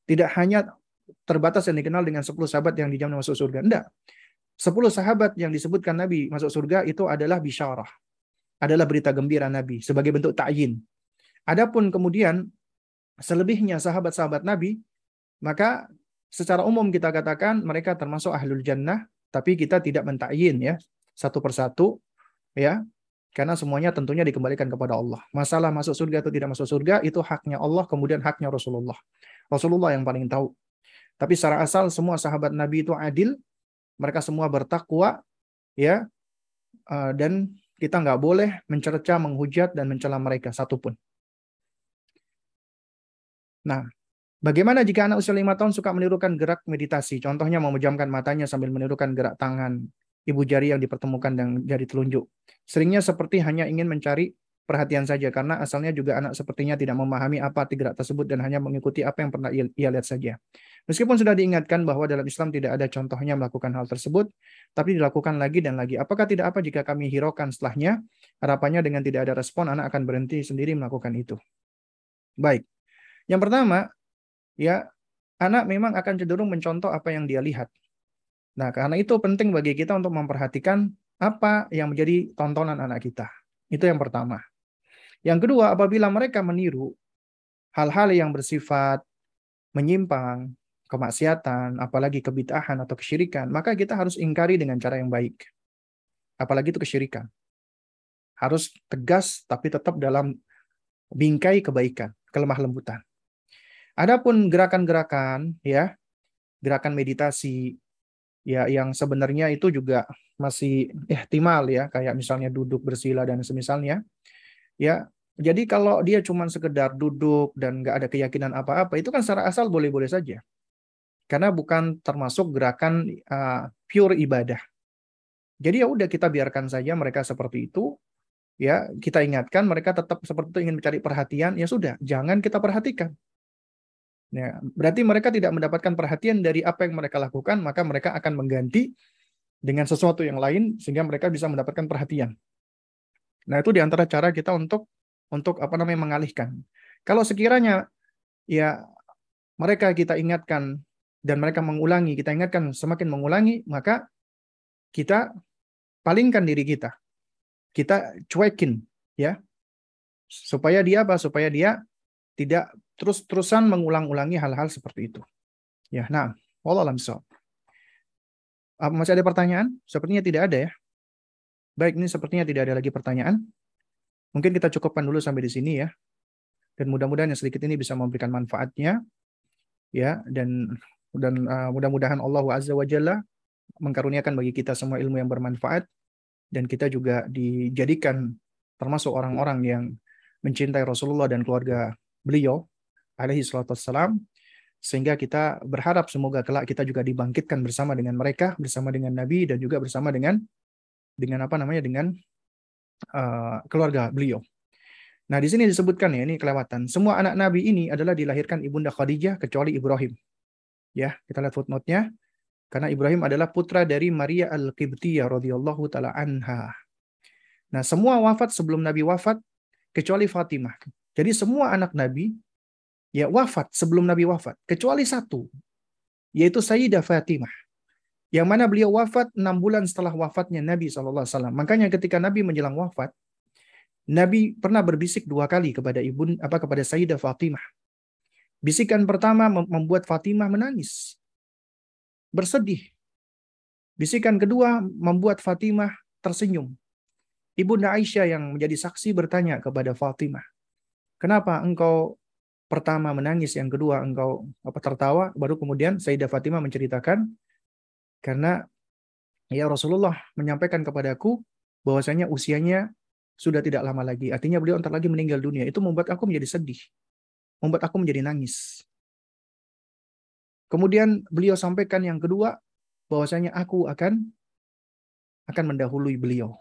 Tidak hanya terbatas yang dikenal dengan 10 sahabat yang dijamin masuk surga. Enggak. 10 sahabat yang disebutkan Nabi masuk surga itu adalah bisyarah. Adalah berita gembira Nabi sebagai bentuk ta'yin. Adapun kemudian selebihnya sahabat-sahabat Nabi, maka secara umum kita katakan mereka termasuk ahlul jannah, tapi kita tidak mentakyin ya satu persatu ya karena semuanya tentunya dikembalikan kepada Allah. Masalah masuk surga atau tidak masuk surga itu haknya Allah, kemudian haknya Rasulullah. Rasulullah yang paling tahu. Tapi secara asal semua sahabat Nabi itu adil, mereka semua bertakwa, ya, eh, dan kita nggak boleh mencerca, menghujat, dan mencela mereka satupun. Nah, bagaimana jika anak usia lima tahun suka menirukan gerak meditasi? Contohnya memejamkan matanya sambil menirukan gerak tangan, ibu jari yang dipertemukan dan jari telunjuk. Seringnya seperti hanya ingin mencari perhatian saja karena asalnya juga anak sepertinya tidak memahami apa arti gerak tersebut dan hanya mengikuti apa yang pernah ia lihat saja. Meskipun sudah diingatkan bahwa dalam Islam tidak ada contohnya melakukan hal tersebut, tapi dilakukan lagi dan lagi. Apakah tidak apa jika kami hiraukan setelahnya? Harapannya dengan tidak ada respon, anak akan berhenti sendiri melakukan itu. Baik. Yang pertama, ya anak memang akan cenderung mencontoh apa yang dia lihat. Nah, karena itu penting bagi kita untuk memperhatikan apa yang menjadi tontonan anak kita. Itu yang pertama. Yang kedua, apabila mereka meniru hal-hal yang bersifat menyimpang, kemaksiatan, apalagi kebitahan atau kesyirikan, maka kita harus ingkari dengan cara yang baik. Apalagi itu kesyirikan. Harus tegas tapi tetap dalam bingkai kebaikan, kelemah lembutan. Adapun gerakan-gerakan ya, gerakan meditasi ya yang sebenarnya itu juga masih ihtimal ya, kayak misalnya duduk bersila dan semisalnya. Ya, jadi kalau dia cuma sekedar duduk dan nggak ada keyakinan apa-apa, itu kan secara asal boleh-boleh saja. Karena bukan termasuk gerakan uh, pure ibadah. Jadi ya udah kita biarkan saja mereka seperti itu. Ya, kita ingatkan mereka tetap seperti itu ingin mencari perhatian, ya sudah, jangan kita perhatikan. Ya, berarti mereka tidak mendapatkan perhatian dari apa yang mereka lakukan, maka mereka akan mengganti dengan sesuatu yang lain sehingga mereka bisa mendapatkan perhatian. Nah, itu di antara cara kita untuk untuk apa namanya mengalihkan. Kalau sekiranya ya mereka kita ingatkan dan mereka mengulangi, kita ingatkan semakin mengulangi, maka kita palingkan diri kita. Kita cuekin ya. Supaya dia apa? Supaya dia tidak terus-terusan mengulang-ulangi hal-hal seperti itu. Ya, nah, wallah alam Masih ada pertanyaan? Sepertinya tidak ada ya. Baik, ini sepertinya tidak ada lagi pertanyaan. Mungkin kita cukupkan dulu sampai di sini ya. dan mudah-mudahan yang sedikit ini bisa memberikan manfaatnya ya. Dan dan uh, mudah-mudahan Allah Azza wa Jalla mengkaruniakan bagi kita semua ilmu yang bermanfaat. Dan kita juga dijadikan termasuk orang-orang yang mencintai Rasulullah dan keluarga beliau alaihi salatu wassalam. Sehingga kita berharap semoga kelak kita juga dibangkitkan bersama dengan mereka, bersama dengan Nabi dan juga bersama dengan dengan apa namanya dengan uh, keluarga beliau. Nah, di sini disebutkan ya ini kelewatan. Semua anak Nabi ini adalah dilahirkan ibunda Khadijah kecuali Ibrahim. Ya, kita lihat footnote-nya. Karena Ibrahim adalah putra dari Maria Al-Qibtiyah radhiyallahu taala anha. Nah, semua wafat sebelum Nabi wafat kecuali Fatimah. Jadi semua anak Nabi ya wafat sebelum Nabi wafat kecuali satu yaitu Sayyidah Fatimah yang mana beliau wafat enam bulan setelah wafatnya Nabi SAW. Makanya ketika Nabi menjelang wafat, Nabi pernah berbisik dua kali kepada ibu apa kepada Sayyidah Fatimah. Bisikan pertama membuat Fatimah menangis, bersedih. Bisikan kedua membuat Fatimah tersenyum. Ibunda Aisyah yang menjadi saksi bertanya kepada Fatimah, "Kenapa engkau pertama menangis, yang kedua engkau apa tertawa, baru kemudian Sayyidah Fatimah menceritakan karena ya Rasulullah menyampaikan kepadaku bahwasanya usianya sudah tidak lama lagi. Artinya beliau entar lagi meninggal dunia. Itu membuat aku menjadi sedih. Membuat aku menjadi nangis. Kemudian beliau sampaikan yang kedua bahwasanya aku akan akan mendahului beliau.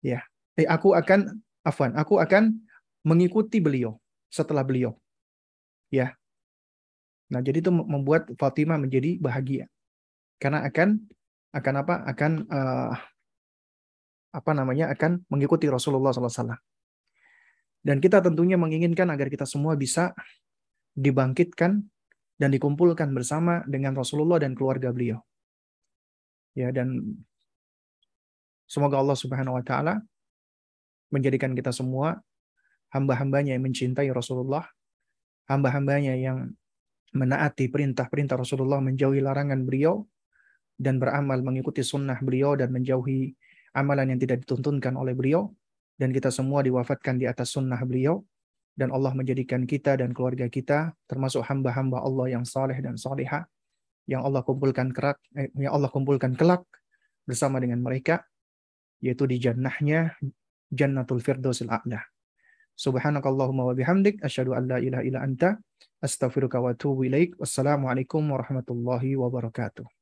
Ya, eh, aku akan afwan, aku akan mengikuti beliau setelah beliau. Ya. Nah, jadi itu membuat Fatimah menjadi bahagia. Karena akan akan apa? Akan uh, apa namanya? akan mengikuti Rasulullah SAW. Dan kita tentunya menginginkan agar kita semua bisa dibangkitkan dan dikumpulkan bersama dengan Rasulullah dan keluarga beliau. Ya, dan semoga Allah Subhanahu wa taala menjadikan kita semua hamba-hambanya yang mencintai Rasulullah, hamba-hambanya yang menaati perintah-perintah Rasulullah, menjauhi larangan beliau, dan beramal mengikuti sunnah beliau dan menjauhi amalan yang tidak dituntunkan oleh beliau. Dan kita semua diwafatkan di atas sunnah beliau. Dan Allah menjadikan kita dan keluarga kita termasuk hamba-hamba Allah yang saleh dan saleha yang Allah kumpulkan kerak, eh, yang Allah kumpulkan kelak bersama dengan mereka yaitu di jannahnya Jannatul Firdausil A'la. Subhanakallahumma wa bihamdik asyhadu an la ilaha illa anta astaghfiruka wa atubu ilaik. Wassalamualaikum warahmatullahi wabarakatuh.